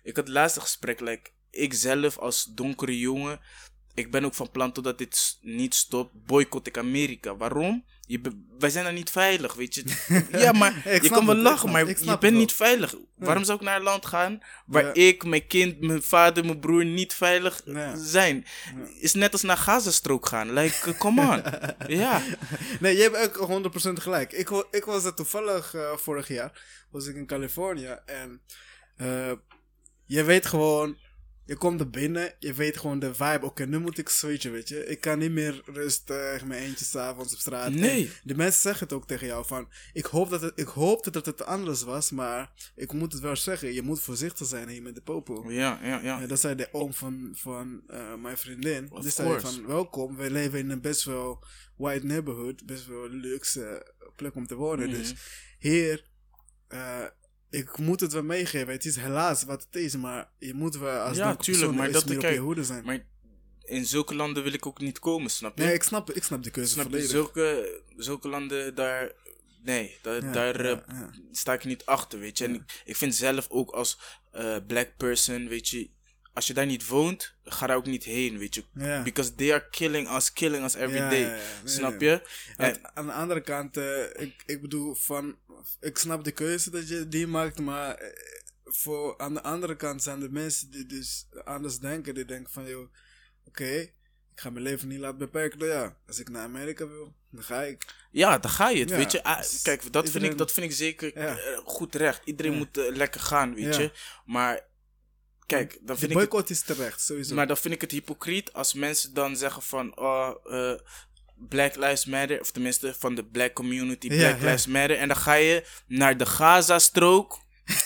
Ik had het laatste gesprek, like, ik zelf als donkere jongen, ik ben ook van plan totdat dit niet stopt, boycott ik Amerika. Waarom? Je wij zijn er niet veilig, weet je. Ja, maar je kan wel het, lachen, maar je bent niet veilig. Waarom zou ik naar een land gaan waar Ja. ik, mijn kind, mijn vader, mijn broer niet veilig Ja. zijn? Is net als naar Gazastrook gaan. Like, uh, come on. ja. Nee, je hebt ook 100% gelijk. Ik, ik was er toevallig eh, vorig jaar. Was ik in Californië. En eh, je weet gewoon. Je komt er binnen. Je weet gewoon de vibe. Oké, nu moet ik switchen, weet je. Ik kan niet meer rustig mijn eentje s'avonds op straat. Nee. En de mensen zeggen het ook tegen jou van. Ik, hoop dat het, ik hoopte dat het anders was. Maar ik moet het wel zeggen. Je moet voorzichtig zijn hier met de popo. Ja, ja, ja. Ja, dat zei de oom van, van eh, mijn vriendin. Of Die zei van, welkom, wij leven in een best wel white neighborhood. Best wel luxe plek om te wonen. Mhm. Dus hier, eh, ik moet het wel meegeven. Het is helaas wat het is, maar je moet wel als Ja, donkere tuurlijk, persoon maar dat- op je hoede zijn. Maar in zulke landen wil ik ook niet komen, snap je? nee, ik snap, ik snap de keuze Snap je? Zulke, zulke landen, daar... Nee, da- Ja, daar eh, ja, ja. sta ik niet achter, weet je. En ik, ik vind zelf ook als eh, black person, weet je... Als je daar niet woont, ga daar ook niet heen, weet je. Ja. Because they are killing us, killing us every Ja, day. ja, ja. Snap je? Aan, En, aan de andere kant, eh, ik, ik bedoel, van, ik snap de keuze dat je die maakt, maar eh, voor, aan de andere kant zijn er mensen die dus anders denken. Die denken van, joh, oké, ik ga mijn leven niet laten beperken door jou. Als ik naar Amerika wil, dan ga ik. ja, dan ga je het, Ja, weet je. Ah, kijk, dat vind, ik, dat vind ik zeker Ja. eh, goed recht. Iedereen Ja. moet lekker gaan, weet Ja. je. Maar, kijk, dan De vind ik het boycott is terecht, sowieso. Maar dan vind ik het hypocriet als mensen dan zeggen van, oh, eh, Black Lives Matter, of tenminste van de black community, Black ja. Lives Matter. En dan ga je naar de Gaza-strook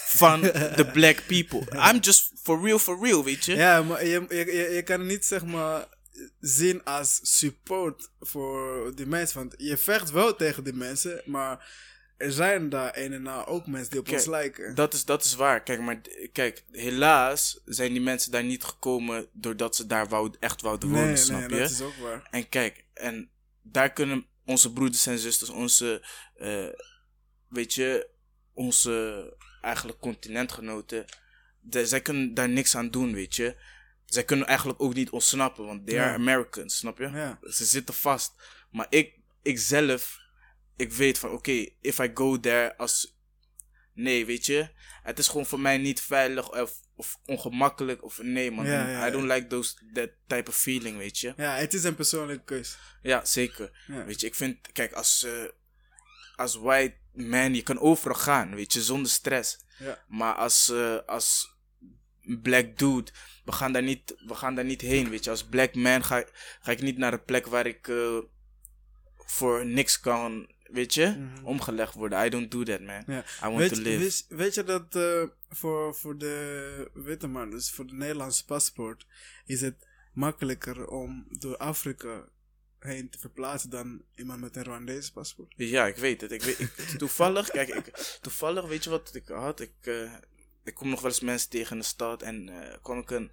van de black people. I'm just for real, for real, weet je? Ja, maar je, je, je, je kan het niet zeg maar zien als support voor die mensen. Want je vecht wel tegen die mensen, maar er zijn daar een en na ook mensen die op Kijk, ons lijken. Dat is, dat is waar. Kijk, maar kijk, helaas zijn die mensen daar niet gekomen doordat ze daar wou, echt wouden wonen, nee, snap nee, je? dat is ook waar. En kijk, en daar kunnen onze broeders en zusters, onze, eh, weet je, onze eigenlijk continentgenoten, de- zij kunnen daar niks aan doen, weet je. Zij kunnen eigenlijk ook niet ontsnappen, want they are Americans, snap je? Ja. Ze zitten vast. Maar ik, ik zelf, ik weet van, oké, if I go there als... Nee, weet je. Het is gewoon voor mij niet veilig of, of ongemakkelijk of nee, man. Ja, ja, I don't like those, that type of feeling, weet je. Ja, het is een persoonlijke keus. Ja, zeker. Weet je, ik vind, kijk, als, eh, als white man, je kan overal gaan, weet je, zonder stress. Maar als, eh, als black dude. We gaan daar niet, we gaan daar niet heen, weet je. Als black man ga, ga ik niet naar een plek waar ik eh, voor niks kan, weet je, Mhm. omgelegd worden. I don't do that, man. Ja. I want Weet, to je- live. weet je dat eh, voor, voor de witte man, dus voor de Nederlandse paspoort, is het makkelijker om door Afrika heen te verplaatsen dan iemand met een Rwandese paspoort? Ja, ik weet het. Ik weet, ik, toevallig, kijk, ik, toevallig, weet je wat ik had? Ik, eh, ik kom nog wel eens mensen tegen in de stad en eh kwam ik een,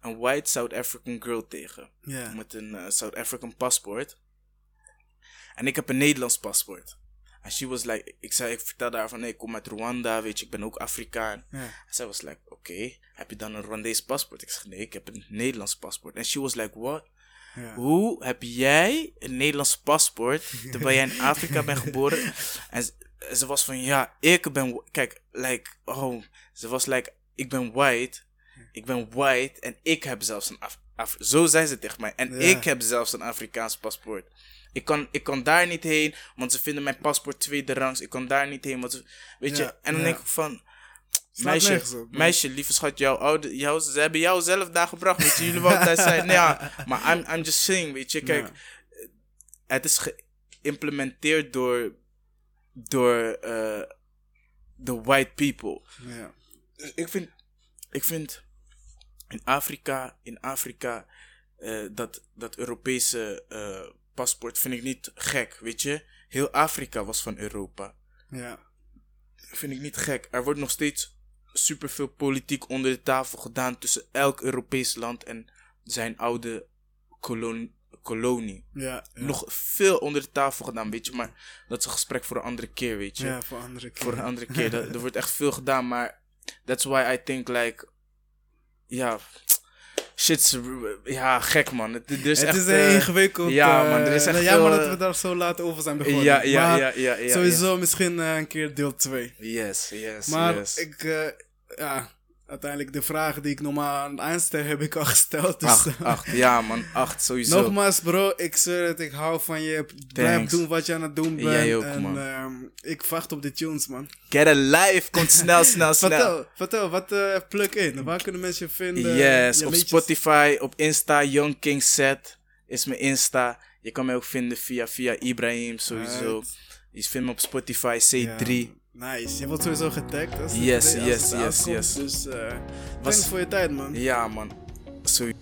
een white South African girl tegen. Met een South African paspoort. En ik heb een Nederlands paspoort. En she was like, ik zei, ik vertelde haar van, nee, ik kom uit Rwanda, weet je, ik ben ook Afrikaan. Ja. En zij was like, oké, heb je dan een Rwandees paspoort? Ik zeg, nee, ik heb een Nederlands paspoort. En she was like, what? Ja. Hoe heb jij een Nederlands paspoort terwijl jij in Afrika bent geboren? En ze, ze was van ja, ik ben. Kijk, like, oh, ze was like, ik ben white. Ik ben white en ik heb zelfs een Af. Af- zo zei ze tegen mij. En Ja. ik heb zelfs een Afrikaans paspoort. Ik kan, ik kan daar niet heen, want ze vinden mijn paspoort tweede rangs. Ik kan daar niet heen, want ze, weet je. En dan ja. denk ik van, Meisje, op, meisje, lieve schat, jouw oude, jou, ze hebben jou zelf daar gebracht. Weet je, jullie wouden daar zijn. Nee, ja, maar I'm, I'm just saying, weet je, kijk, Ja. het is geïmplementeerd door, door eh, de white people. Ja. Dus ik vind, ik vind in Afrika, in Afrika, eh, dat, dat Europese eh, paspoort vind ik niet gek, weet je. Heel Afrika was van Europa Ja. vind ik niet gek. Er wordt nog steeds superveel politiek onder de tafel gedaan tussen elk Europees land en zijn oude kolon- kolonie. Ja. ja. Nog veel onder de tafel gedaan, weet je. Maar dat is een gesprek voor een andere keer, weet je. Ja, voor andere keer. Voor een andere keer. Dat- er wordt echt veel gedaan, maar that's why I think like, ja, shit's, ja, gek man. Het, is het echt, is eh, ingewikkeld. ja, eh, man, er is echt nou, jammer veel, dat we eh, daar zo laat over zijn begonnen. ja, ja, Maar ja, ja, ja, ja. Sowieso misschien eh, een keer deel 2. Yes, yes, Maar yes. ik, eh, ja, uiteindelijk de vragen die ik normaal aan eindstel heb ik al gesteld. Dus, Acht, acht, ja man, acht sowieso. Nogmaals bro, ik zweer het, ik hou van je. Blijf Thanks. doen wat je aan het doen bent. Jij ook, en man. ehm, ik wacht op de tunes man. Get a life, komt snel, snel, snel. Vertel, vertel, wat eh plug in? Waar kunnen mensen je vinden? yes, Je op liedjes? Spotify, op Insta, Young King Set is mijn Insta. Je kan mij ook vinden via, via Ibrahim sowieso. Right. Je vindt me op Spotify C3. Ja, nice, je wordt sowieso getagd. Als het- Yes, als yes, yes, yes. Dus eh Was- voor je tijd man. Ja man, sowieso.